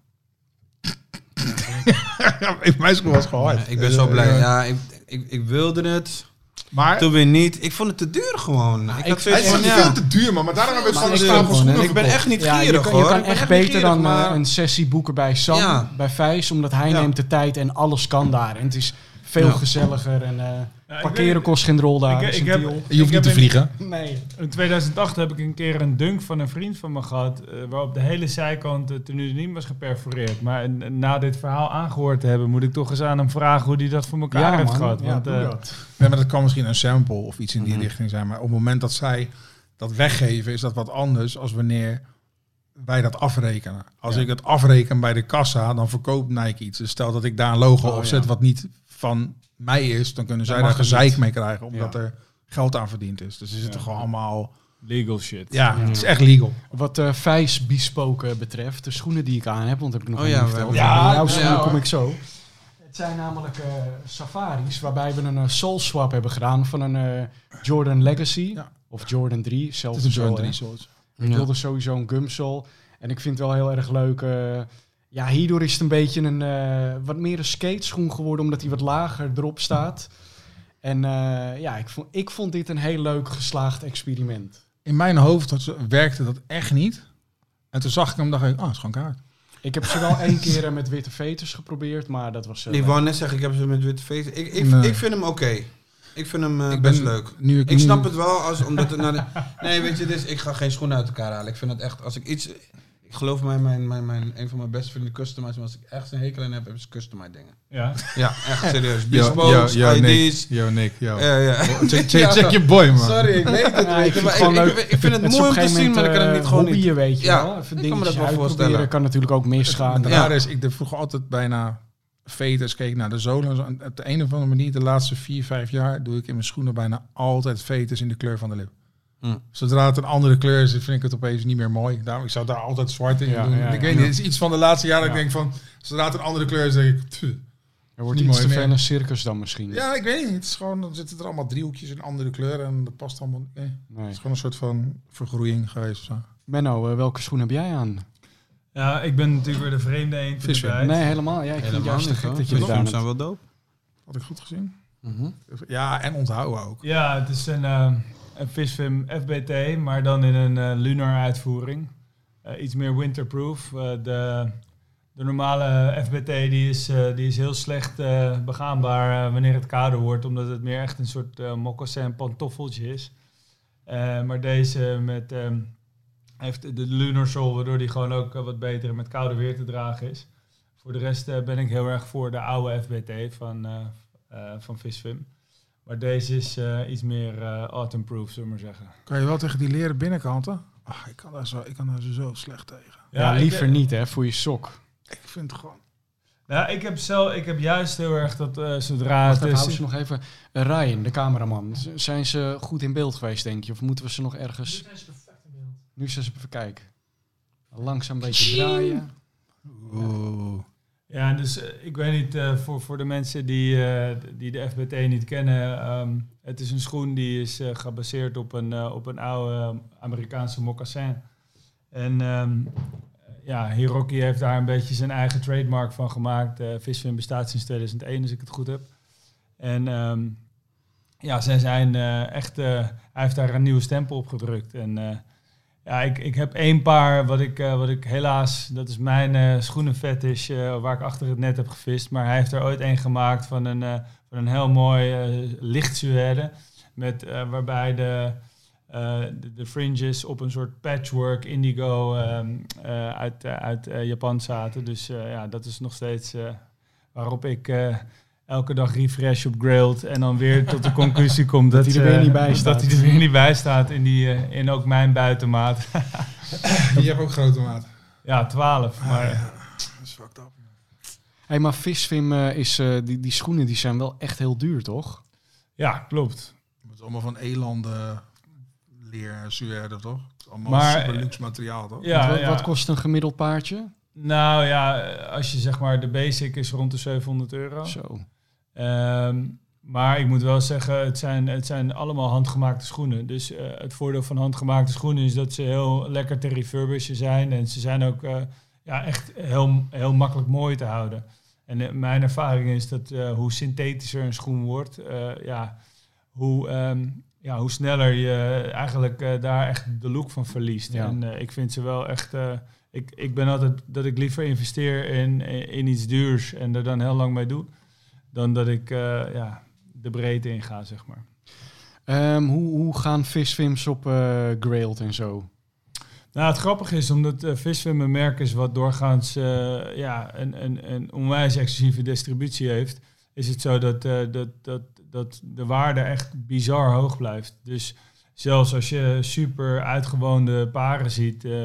ja, mijn school was gewoon hard. Ja, ik ben zo blij. Ja, ik, ik, ik wilde het. Maar toen weer niet. Ik vond het te duur gewoon. ik ik had het is van, niet ja. veel te duur, man. Maar daarom hebben we Maar het ik van stapel schoenen En ik ben echt niet Ja, je gierig kan, hoor. je kan Ik echt beter gierig, dan eh, maar- een sessie boeken bij Sam, Ja. bij Vijs, omdat hij Ja. neemt de tijd en alles kan daar. En het is veel Ja. gezelliger en eh, parkeren weet- kost geen rol daar. Ik- ik heb-. Je hoeft Ik niet te vliegen. Nee. In 2008 heb ik een keer een dunk van een vriend van me gehad, eh, waarop de hele zijkant uh, niet was geperforeerd. Maar na dit verhaal aangehoord te hebben, moet ik toch eens aan hem vragen hoe hij dat voor elkaar Ja, heeft man. gehad. Ja, Want, eh. Nee, maar dat kan misschien een sample of iets in die Mhm. richting zijn. Maar op het moment dat zij dat weggeven, is dat wat anders als wanneer wij dat afrekenen. Als Ja. ik het afreken bij de kassa, dan verkoopt Nike iets. Dus stel dat ik daar een logo Oh, op zet ja. wat niet van mij is, dan kunnen zij daar gezeik mee krijgen, omdat Ja. er geld aan verdiend is. Dus is het Ja. toch allemaal... legal shit. Ja, Ja. het is echt legal. Wat eh Vijs bespoken betreft, de schoenen die ik aan heb, want heb ik nog Oh niet ja, verteld. Ja, Ja, jouw ja, schoenen hoor. kom ik zo. Het zijn namelijk eh, safaris, waarbij we een eh, soul swap hebben gedaan van een eh, Jordan Legacy. Ja. Of Jordan 3, Het zelfs is een Jordan 3 soort. Ik wilde sowieso een gumsole. En ik vind het wel heel erg leuk. Ja, hierdoor is het een beetje een eh, wat meer een skateschoen geworden, omdat hij wat lager erop staat. En eh, ja, ik vond, ik vond dit een heel leuk geslaagd experiment. In mijn hoofd had ze- werkte dat echt niet. En toen zag ik hem, dacht ik, ah, het is gewoon kaart. Ik heb ze wel één keer eh, met witte veters geprobeerd, maar dat was... Ik wou net zeggen, ik heb ze met witte feest. Ik, ik, Nee. ik vind hem oké. Ik vind hem Ik best ben- leuk. Nu ik, Ik nu- snap het wel, als, omdat het naar de... Nee, weet je, dus ik ga geen schoenen uit elkaar halen. Ik vind het echt, als ik iets... Ik geloof mij, mijn, mijn, mijn, een van mijn beste vrienden customize. Maar als ik echt een hekel aan heb, hebben ze customize dingen. Ja. Ja, echt serieus. Bespokes, yo, yo, Nick. ID's. Yo, Nick, yo. Ja, ja. Check, check, check je boy, man. Sorry, ik weet het. Ja, ik vind maar het gewoon ik, leuk. ik, ik vind het, is mooi om te zien, maar ik kan het niet eh, gewoon niet. hobbyen, weet je Ja, wel. Even ik kan me dat wel voorstellen. Kan natuurlijk ook misgaan. Ja. is, ik vroeger altijd bijna veters, keek naar de zolen. en zo. En Op de een of andere manier, de laatste vier, vijf jaar, doe ik in mijn schoenen bijna altijd veters in de kleur van de lip. Hm. Zodra het een andere kleur is, vind ik het opeens niet meer mooi. Daarom, ik zou daar altijd zwart in Ja, doen. ja, ik weet niet, het is iets van de laatste jaren dat Ja. ik denk van, zodra het een andere kleur is, denk ik. Er wordt Niet iets te meer. veel een circus dan misschien. ja, ik weet niet. Het is gewoon, dan zitten er allemaal driehoekjes in andere kleuren en dat past allemaal. Nee. Het Nee. is gewoon een soort van vergroeiing geweest. Zo. Menno, eh, welke schoen heb jij aan? ja, ik ben natuurlijk weer de vreemde bijt. Nee, helemaal. Ja, ik vind het niet, gek dat je films zijn wel dope. Had ik goed gezien? Mhm. Ja, en onthouden ook. Ja, het is een, eh een Visfim FBT, maar dan in een eh, lunar uitvoering. Eh, iets meer winterproof. Eh, de, de normale FBT die is, die is heel slecht begaanbaar wanneer het kouder wordt, omdat het meer echt een soort uh, moccasin pantoffeltje is. Maar deze met, ehm, heeft de lunar sole, waardoor die gewoon ook wat beter met koude weer te dragen is. Voor de rest ben ik heel erg voor de oude FBT van, eh, van Visfim. Maar deze is eh, iets meer eh autumn-proof, zullen we maar zeggen. Kan je wel tegen die leren binnenkanten? Ach, ik kan daar zo, ik kan daar zo slecht tegen. Ja, liever niet hè, voor je sok. Ik vind het gewoon... Nou, ik heb, zelf, ik heb juist heel erg dat eh, zodra Wacht het even, is... hou ze nog even. Ryan, de cameraman. Z- Zijn ze goed in beeld geweest, denk je? Of moeten we ze nog ergens... Nu zijn ze even kijken. Langzaam een beetje draaien. Oeh. Ja, dus eh, ik weet niet, eh, voor, voor de mensen die, eh, die de FBT niet kennen, ehm, het is een schoen die is gebaseerd op een, op een oude Amerikaanse moccasin. En ehm, ja, Hiroki heeft daar een beetje zijn eigen trademark van gemaakt. Uh, Visfin bestaat sinds 2001, als ik het goed heb. En ehm, ja, zij zijn echt, hij heeft daar een nieuwe stempel op gedrukt. En ja, ik, ik heb één paar wat ik, eh, wat ik helaas, dat is mijn eh schoenenfetish, eh waar ik achter het net heb gevist. Maar hij heeft er ooit één gemaakt van een, van een heel mooi lichtsuède. Met, waarbij de, de, de fringes op een soort patchwork indigo ehm, eh, uit, uit Japan zaten. Dus ja, dat is nog steeds waarop ik elke dag refresh op Grailed en dan weer tot de conclusie kom dat, hij er weer eh, niet bij staat. Dat hij er weer niet bij staat in, die, eh, in ook mijn buitenmaat. Je hebt ook grote maat. ja, 12. Maar Dat is fucked up. hey, maar Visfim eh, is... eh, die, die schoenen die zijn wel echt heel duur, toch? ja, klopt. Het is allemaal van elanden leer, suède, toch? Het is allemaal Maar, super luxe materiaal, toch? Ja, wat, ja. wat kost een gemiddeld paardje? Nou ja, als je zeg maar de basic is rond de 700 euro. Zo. Ehm, maar ik moet wel zeggen, het zijn, het zijn allemaal handgemaakte schoenen. Dus eh, het voordeel van handgemaakte schoenen is dat ze heel lekker te refurbishen zijn. En ze zijn ook eh, ja, echt heel, heel makkelijk mooi te houden. En eh, mijn ervaring is dat hoe synthetischer een schoen wordt, ja, hoe, ehm, ja, hoe sneller je eigenlijk daar echt de look van verliest. Ja. En ik vind ze wel echt... eh, ik, ik ben altijd dat ik liever investeer in, in iets duurs en er dan heel lang mee doe, dan dat ik eh, ja, de breedte in ga, zeg maar. Ehm, hoe, hoe gaan visvims op eh Grailed en zo? Nou, het grappige is, omdat uh, Viswim een merk is wat doorgaans eh, ja, een, een, een onwijs exclusieve distributie heeft, is het zo dat, eh, dat, dat, dat de waarde echt bizar hoog blijft. Dus zelfs als je super uitgewoonde paren ziet, eh,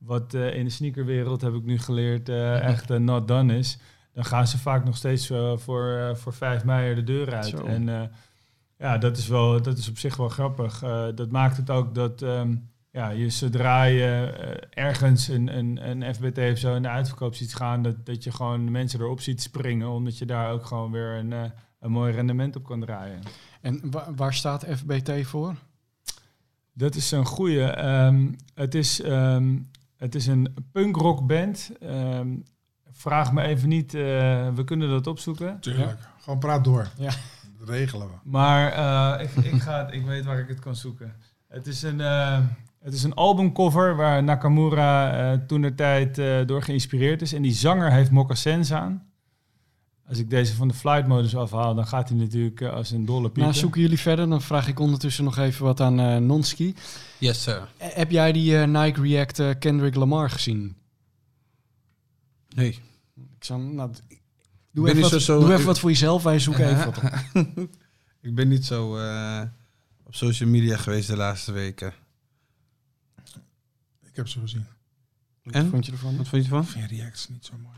wat eh, in de sneakerwereld, heb ik nu geleerd, eh, echt eh, not done is, dan gaan ze vaak nog steeds voor, voor 5 mei de deur uit. Zo. En ja, dat is, wel, dat is op zich wel grappig. Dat maakt het ook dat ehm, ja, je zodra je ergens een, een, een FBT of zo in de uitverkoop ziet gaan, dat, dat je gewoon mensen erop ziet springen, omdat je daar ook gewoon weer een, een mooi rendement op kan draaien. En wa- waar staat FBT voor? Dat is een goeie. Ehm, het, is, ehm, het is een punkrock band. Ehm, vraag me even niet, eh, we kunnen dat opzoeken. Tuurlijk. Gewoon praat door. Ja. Dat regelen we. Maar eh, ik, ik, ga het, ik weet waar ik het kan zoeken. Het is een, eh, het is een albumcover waar Nakamura eh toen de tijd eh, door geïnspireerd is. En die zanger heeft moccasins aan. Als ik deze van de flight modus afhaal, dan gaat hij natuurlijk eh, als een dolle piepen. Nou, zoeken jullie verder. Dan vraag ik ondertussen nog even wat aan eh, Nonski. Yes, sir. Eh, heb jij die eh, Nike React Kendrick Lamar gezien? Nee. Ik zou, nou, Ben doe, even wat, zo- zo- doe even wat voor jezelf. Wij zoeken even wat op. Ik ben niet zo eh, op social media geweest de laatste weken. Ik heb ze gezien. Wat En? vond je ervan? Wat vond je ervan? Ik vind reacts niet zo mooi.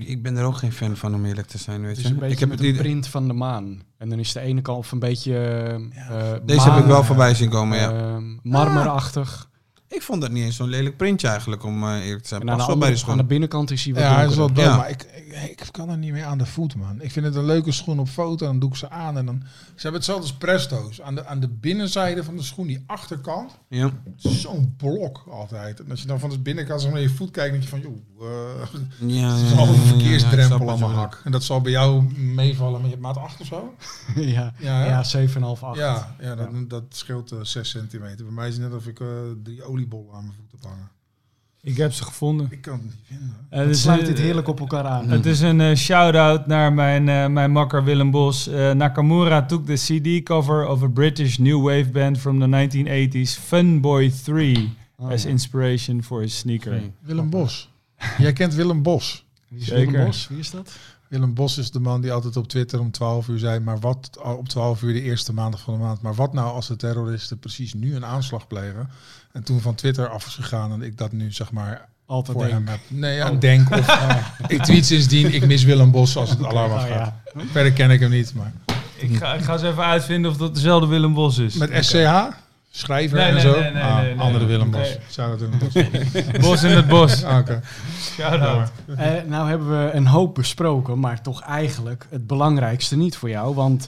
Ik, ik ben er ook geen fan van, om eerlijk te zijn, weet Het is je. een ik heb met het een print van de maan. En dan is de ene kant of een beetje... eh, Ja. Deze maan, heb ik wel voorbij zien komen, ja. eh, marmerachtig. Ik vond dat niet eens zo'n lelijk printje eigenlijk, om eh, eerlijk te zijn. En aan de, Past wel bij de schoen. aan de binnenkant is hij wat Ja, hij is wel dood, Ja. maar ik, ik, ik kan er niet meer aan de voet, man. Ik vind het een leuke schoen op foto, dan doe ik ze aan en dan... Ze hebben hetzelfde als Presto's. Aan de, aan de binnenzijde van de schoen, die achterkant, Ja. zo'n blok altijd. En als je dan van de binnenkant zo naar je voet kijkt, denk je van, joh, eh Ja, het ja, is al een ja, ja, ik verkeersdrempel aan mijn hak. En dat zal bij jou meevallen met je maat 8 of zo? ja, Ja, hè? ja 7,5, 8. Ja, ja, dat, dat scheelt eh 6 centimeter. Bij mij is het net of ik eh, drie oliebollen aan mijn voeten hangen. Ik heb ze gevonden. Ik kan het niet vinden. Eh, Het dus, sluit eh, dit heerlijk op elkaar aan. Het is een eh, shout-out naar mijn, eh, mijn makker Willem Bos. Eh, Nakamura took the CD cover of a British new wave band from the 1980s, Funboy 3, Oh, as ja. inspiration for his sneaker. Willem Bos. Jij kent Willem Bos. Wie is Zeker. Willem Bos? Wie is dat? Willem Bos is de man die altijd op Twitter om 12 uur zei, maar wat op 12 uur de eerste maandag van de maand, maar wat nou als de terroristen precies nu een aanslag plegen? En toen van Twitter af is gegaan en ik dat nu zeg maar Altijd voor denk. hem heb. Nee, ja, Oh. denk of ik tweet sindsdien, ik mis Willem Bos als het alarm Oh, afgaat. ja. Verder ken ik hem niet, maar Ik ga, ik ga eens even uitvinden of dat dezelfde Willem Bos is. met SCH, schrijver Nee, en nee, zo. nee, nee, Ah, nee, nee. andere Willem Bos. Nee. Zou dat Willem Bos? Bos in het bos. Ah, Oké. Shout-out. Eh, nou hebben we een hoop besproken, maar toch eigenlijk het belangrijkste niet voor jou. Want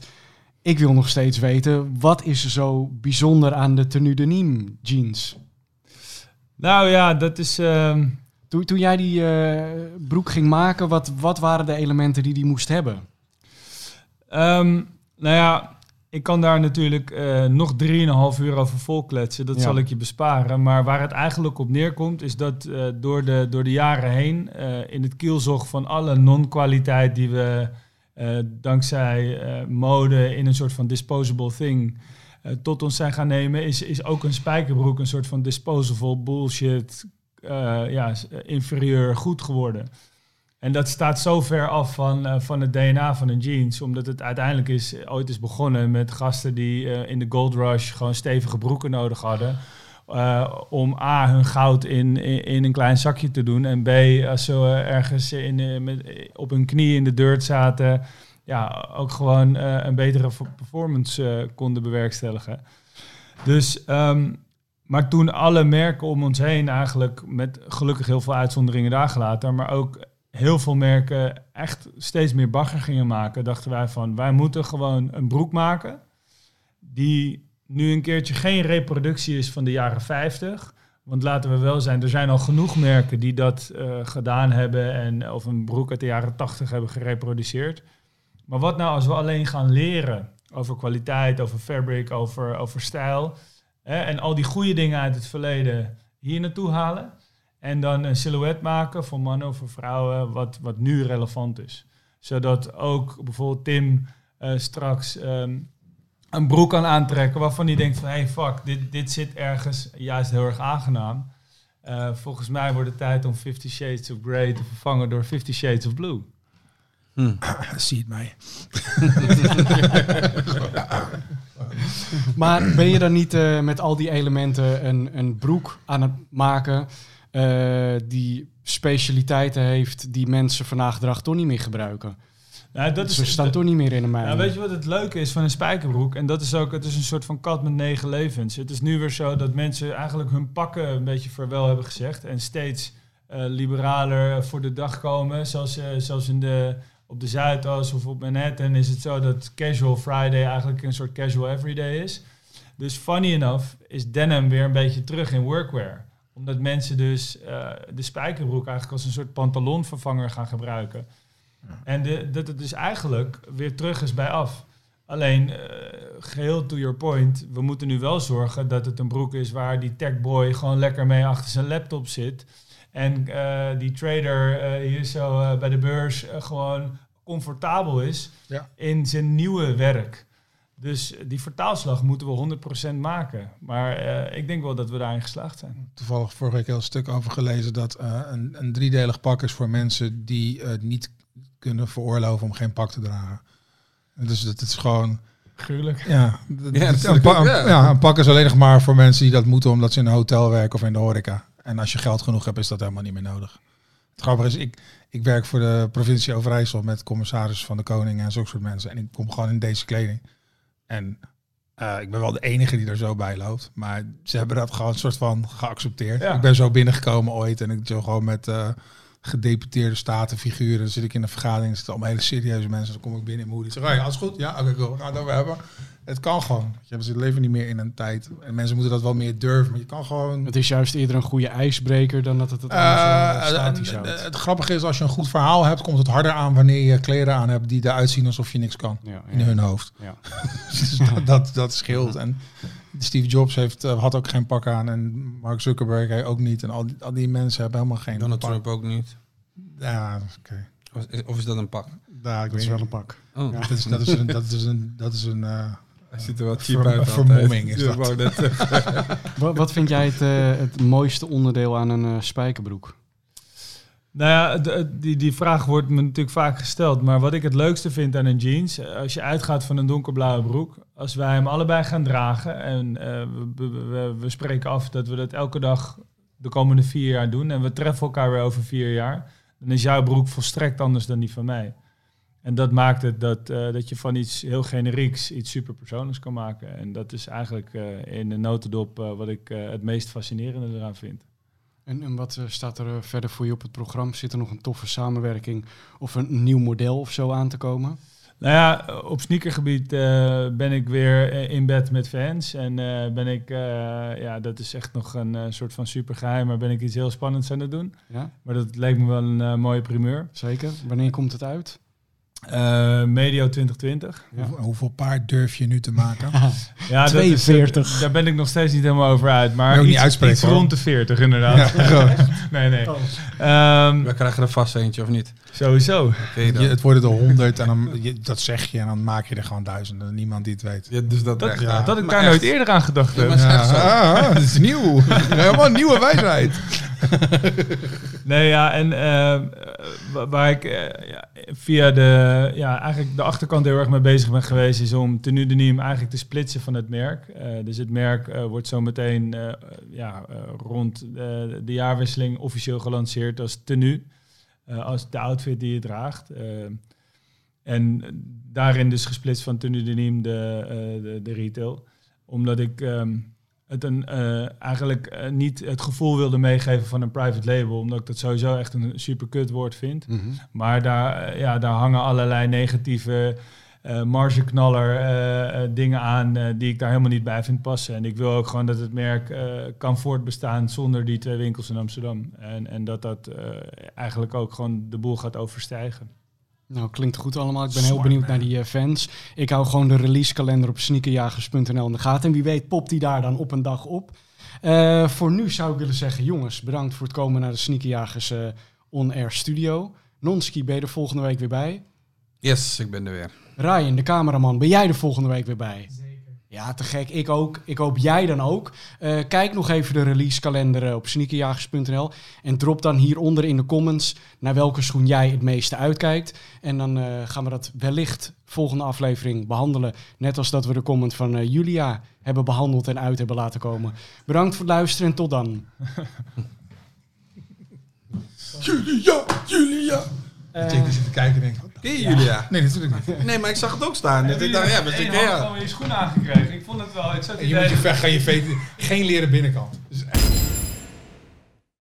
ik wil nog steeds weten, wat is er zo bijzonder aan de tenue de Nîmes jeans? Nou ja, dat is... ehm, Toen, toen jij die eh, broek ging maken, wat, wat waren de elementen die die moest hebben? Ehm, nou ja, ik kan daar natuurlijk eh, nog 3,5 uur over volkletsen. Dat Ja. zal ik je besparen. Maar waar het eigenlijk op neerkomt, is dat eh, door, de, door de jaren heen, in het kielzog van alle non-kwaliteit die we dankzij eh, mode in een soort van disposable thing eh, tot ons zijn gaan nemen, is, is ook een spijkerbroek een soort van disposable bullshit, eh, ja, inferieur goed geworden. En dat staat zo ver af van, eh, van het DNA van een jeans. Omdat het uiteindelijk is, ooit is begonnen met gasten die eh, in de gold rush gewoon stevige broeken nodig hadden. Eh, om A, hun goud in, in, een klein zakje te doen. En B, als ze eh, ergens in, eh, met, op hun knie in de dirt zaten. Ja, ook gewoon eh, een betere performance eh, konden bewerkstelligen. Dus, ehm, maar toen alle merken om ons heen eigenlijk, met gelukkig heel veel uitzonderingen daar gelaten, maar ook heel veel merken echt steeds meer bagger gingen maken, dachten wij van wij moeten gewoon een broek maken die nu een keertje geen reproductie is van de jaren 50. Want laten we wel zijn, er zijn al genoeg merken die dat eh, gedaan hebben en of een broek uit de jaren 80 hebben gereproduceerd. Maar wat nou als we alleen gaan leren over kwaliteit, over fabric, over, over stijl. Hè, en al die goede dingen uit het verleden hier naartoe halen. En dan een silhouet maken voor mannen of voor vrouwen, wat, wat nu relevant is. Zodat ook bijvoorbeeld Tim eh, straks ehm, een broek kan aantrekken waarvan hij denkt van hey fuck, dit, dit zit ergens juist heel erg aangenaam. Eh, volgens mij wordt het tijd om Fifty Shades of Grey te vervangen door Fifty Shades of Blue. Zie het mij. Maar ben je dan niet eh, met al die elementen een, een broek aan het maken eh, die specialiteiten heeft die mensen vandaag de dag toch niet meer gebruiken? Nou, dat Ze staan toch niet meer in de mijn. Nou, weet je wat het leuke is van een spijkerbroek? En dat is ook, het is een soort van kat met negen levens. Het is nu weer zo dat mensen eigenlijk hun pakken een beetje vaarwel hebben gezegd. En steeds eh, liberaler voor de dag komen. Zoals, eh, zoals in de, op de Zuidas of op Manhattan is het zo dat casual Friday eigenlijk een soort casual everyday is. Dus funny enough is denim weer een beetje terug in workwear. Omdat mensen dus eh, de spijkerbroek eigenlijk als een soort pantalonvervanger gaan gebruiken. En de, dat het dus eigenlijk weer terug is bij af. Alleen, eh, geheel to your point, we moeten nu wel zorgen dat het een broek is waar die techboy gewoon lekker mee achter zijn laptop zit. En eh, die trader eh, hier zo bij de beurs gewoon comfortabel is Ja. in zijn nieuwe werk. Dus die vertaalslag moeten we 100% maken. Maar ik denk wel dat we daarin geslaagd zijn. Toevallig vorige week heel een stuk over gelezen dat een, een driedelig pak is voor mensen die het niet kunnen veroorloven om geen pak te dragen. Dus dat is gewoon. Gruwelijk. Ja, Ja, dat een, pa- ja. ja, een pak is alleen nog maar voor mensen die dat moeten omdat ze in een hotel werken of in de horeca. En als je geld genoeg hebt, is dat helemaal niet meer nodig. Het grappige is, ik, ik werk voor de provincie Overijssel met commissaris van de koning en zulke soort mensen. En ik kom gewoon in deze kleding. En eh, ik ben wel de enige die er zo bij loopt. Maar ze hebben dat gewoon een soort van geaccepteerd. Ja. Ik ben zo binnengekomen ooit en ik zo gewoon met eh, gedeputeerde statenfiguren. Dan zit ik in een vergadering, er zitten allemaal hele serieuze mensen. Dan kom ik binnen in Moody. Zeg, oh ja, alles goed? Ja, oké, cool. We gaan het over hebben. Het kan gewoon. Je hebt ze leven niet meer in een tijd. En mensen moeten dat wel meer durven. Maar je kan gewoon... Het is juist eerder een goede ijsbreker dan dat het het Eh, anders, uh, statisch houdt. eh, het grappige is, als je een goed verhaal hebt, komt het harder aan wanneer je kleren aan hebt die eruit zien alsof je niks kan. Ja, In ja, hun hoofd. ja. dus dat, dat, dat scheelt. En Steve Jobs heeft, eh, had ook geen pak aan. En Mark Zuckerberg hij ook niet. En al die, al die mensen hebben helemaal geen Donald pak. Trump ook niet. Ja, oké. Of is, of is dat een pak? Ja, ik Dat is weet wel niet. een pak. Oh, Ja. Dat is, dat is een... Dat is een, dat is een eh, hij ziet er wel cheap uit. vermomming is dat. Wat, wat vind jij het, eh, het mooiste onderdeel aan een eh, spijkerbroek? Nou ja, de- die, die vraag wordt me natuurlijk vaak gesteld. Maar wat ik het leukste vind aan een jeans, eh, als je uitgaat van een donkerblauwe broek, als wij hem allebei gaan dragen en eh, we, we, we- we spreken af dat we dat elke dag de komende vier jaar doen en we treffen elkaar weer over vier jaar, dan is jouw broek volstrekt anders dan die van mij. En dat maakt het dat, eh, dat je van iets heel generieks iets superpersoonlijks kan maken. En dat is eigenlijk eh, in de notendop eh, wat ik het meest fascinerende eraan vind. En, en wat staat er verder voor je op het programma? Zit er nog een toffe samenwerking of een nieuw model of zo aan te komen? Nou ja, op sneakergebied ben ik weer in bed met fans. En ben ik, ja, dat is echt nog een soort van supergeheim, maar ben ik iets heel spannends aan het doen. Ja, Maar dat leek me wel een mooie primeur. zeker. Wanneer komt het uit? Eh, medio 2020. Ja. Hoeveel, hoeveel paard durf je nu te maken? Ja, dat 42. Is, daar ben ik nog steeds niet helemaal over uit. Maar Ook iets, rond de 40 inderdaad. Ja. Nee, nee. Ehm, We krijgen er vast eentje, of niet? sowieso. Je, het worden er honderd en dan, je- dat zeg je en dan maak je er gewoon duizenden. Niemand die het weet. Ja, dus dat, Dat, dat ik daar nooit eerder aan gedacht heb. Zo. ah, ah, dat is nieuw. Helemaal nieuwe wijsheid. Nee, ja, en eh, wa- waar ik eh, ja, via de, ja, eigenlijk de achterkant heel erg mee bezig ben geweest, is om Tenue de Niem eigenlijk te splitsen van het merk. Eh, dus het merk wordt zo meteen ja, rond de jaarwisseling officieel gelanceerd als Tenue, als de outfit die je draagt. En daarin dus gesplitst van Tenue de de, de retail. Omdat ik ehm, het een, eh, eigenlijk eh, niet het gevoel wilde meegeven van een private label. Omdat ik dat sowieso echt een super kut woord vind. Mhm. Maar daar, eh, ja, daar hangen allerlei negatieve eh margeknaller dingen aan die ik daar helemaal niet bij vind passen. En ik wil ook gewoon dat het merk kan voortbestaan zonder die twee winkels in Amsterdam. En, en dat dat eigenlijk ook gewoon de boel gaat overstijgen. Nou, klinkt goed allemaal. Ik ben heel benieuwd man. naar die eh, fans. Ik hou gewoon de releasekalender op sneakerjagers.nl in de gaten. En wie weet popt die daar dan op een dag op. Eh, voor nu zou ik willen zeggen, jongens, bedankt voor het komen naar de Sneakerjagers eh On Air Studio. Nonski, ben je er volgende week weer bij? Yes, ik ben er weer. Ryan, de cameraman, ben jij er volgende week weer bij? Ja, te gek. Ik ook. Ik hoop jij dan ook. Eh, kijk nog even de releasekalender eh, op sneakerjagers.nl. En drop dan hieronder in de comments naar welke schoen jij het meeste uitkijkt. En dan eh, gaan we dat wellicht volgende aflevering behandelen. Net als dat we de comment van eh, Julia hebben behandeld en uit hebben laten komen. Bedankt voor het luisteren en tot dan. Julia, Julia. Ik zit te kijken en denk, je Julia? Nee, natuurlijk niet. Nee, maar ik zag het ook staan. Dus ik dacht, ja, we ik had gewoon je schoen aangekregen. Ik vond het wel... Ik zat En je moet je ver gaan je veten. Geen leren binnenkant. Dus echt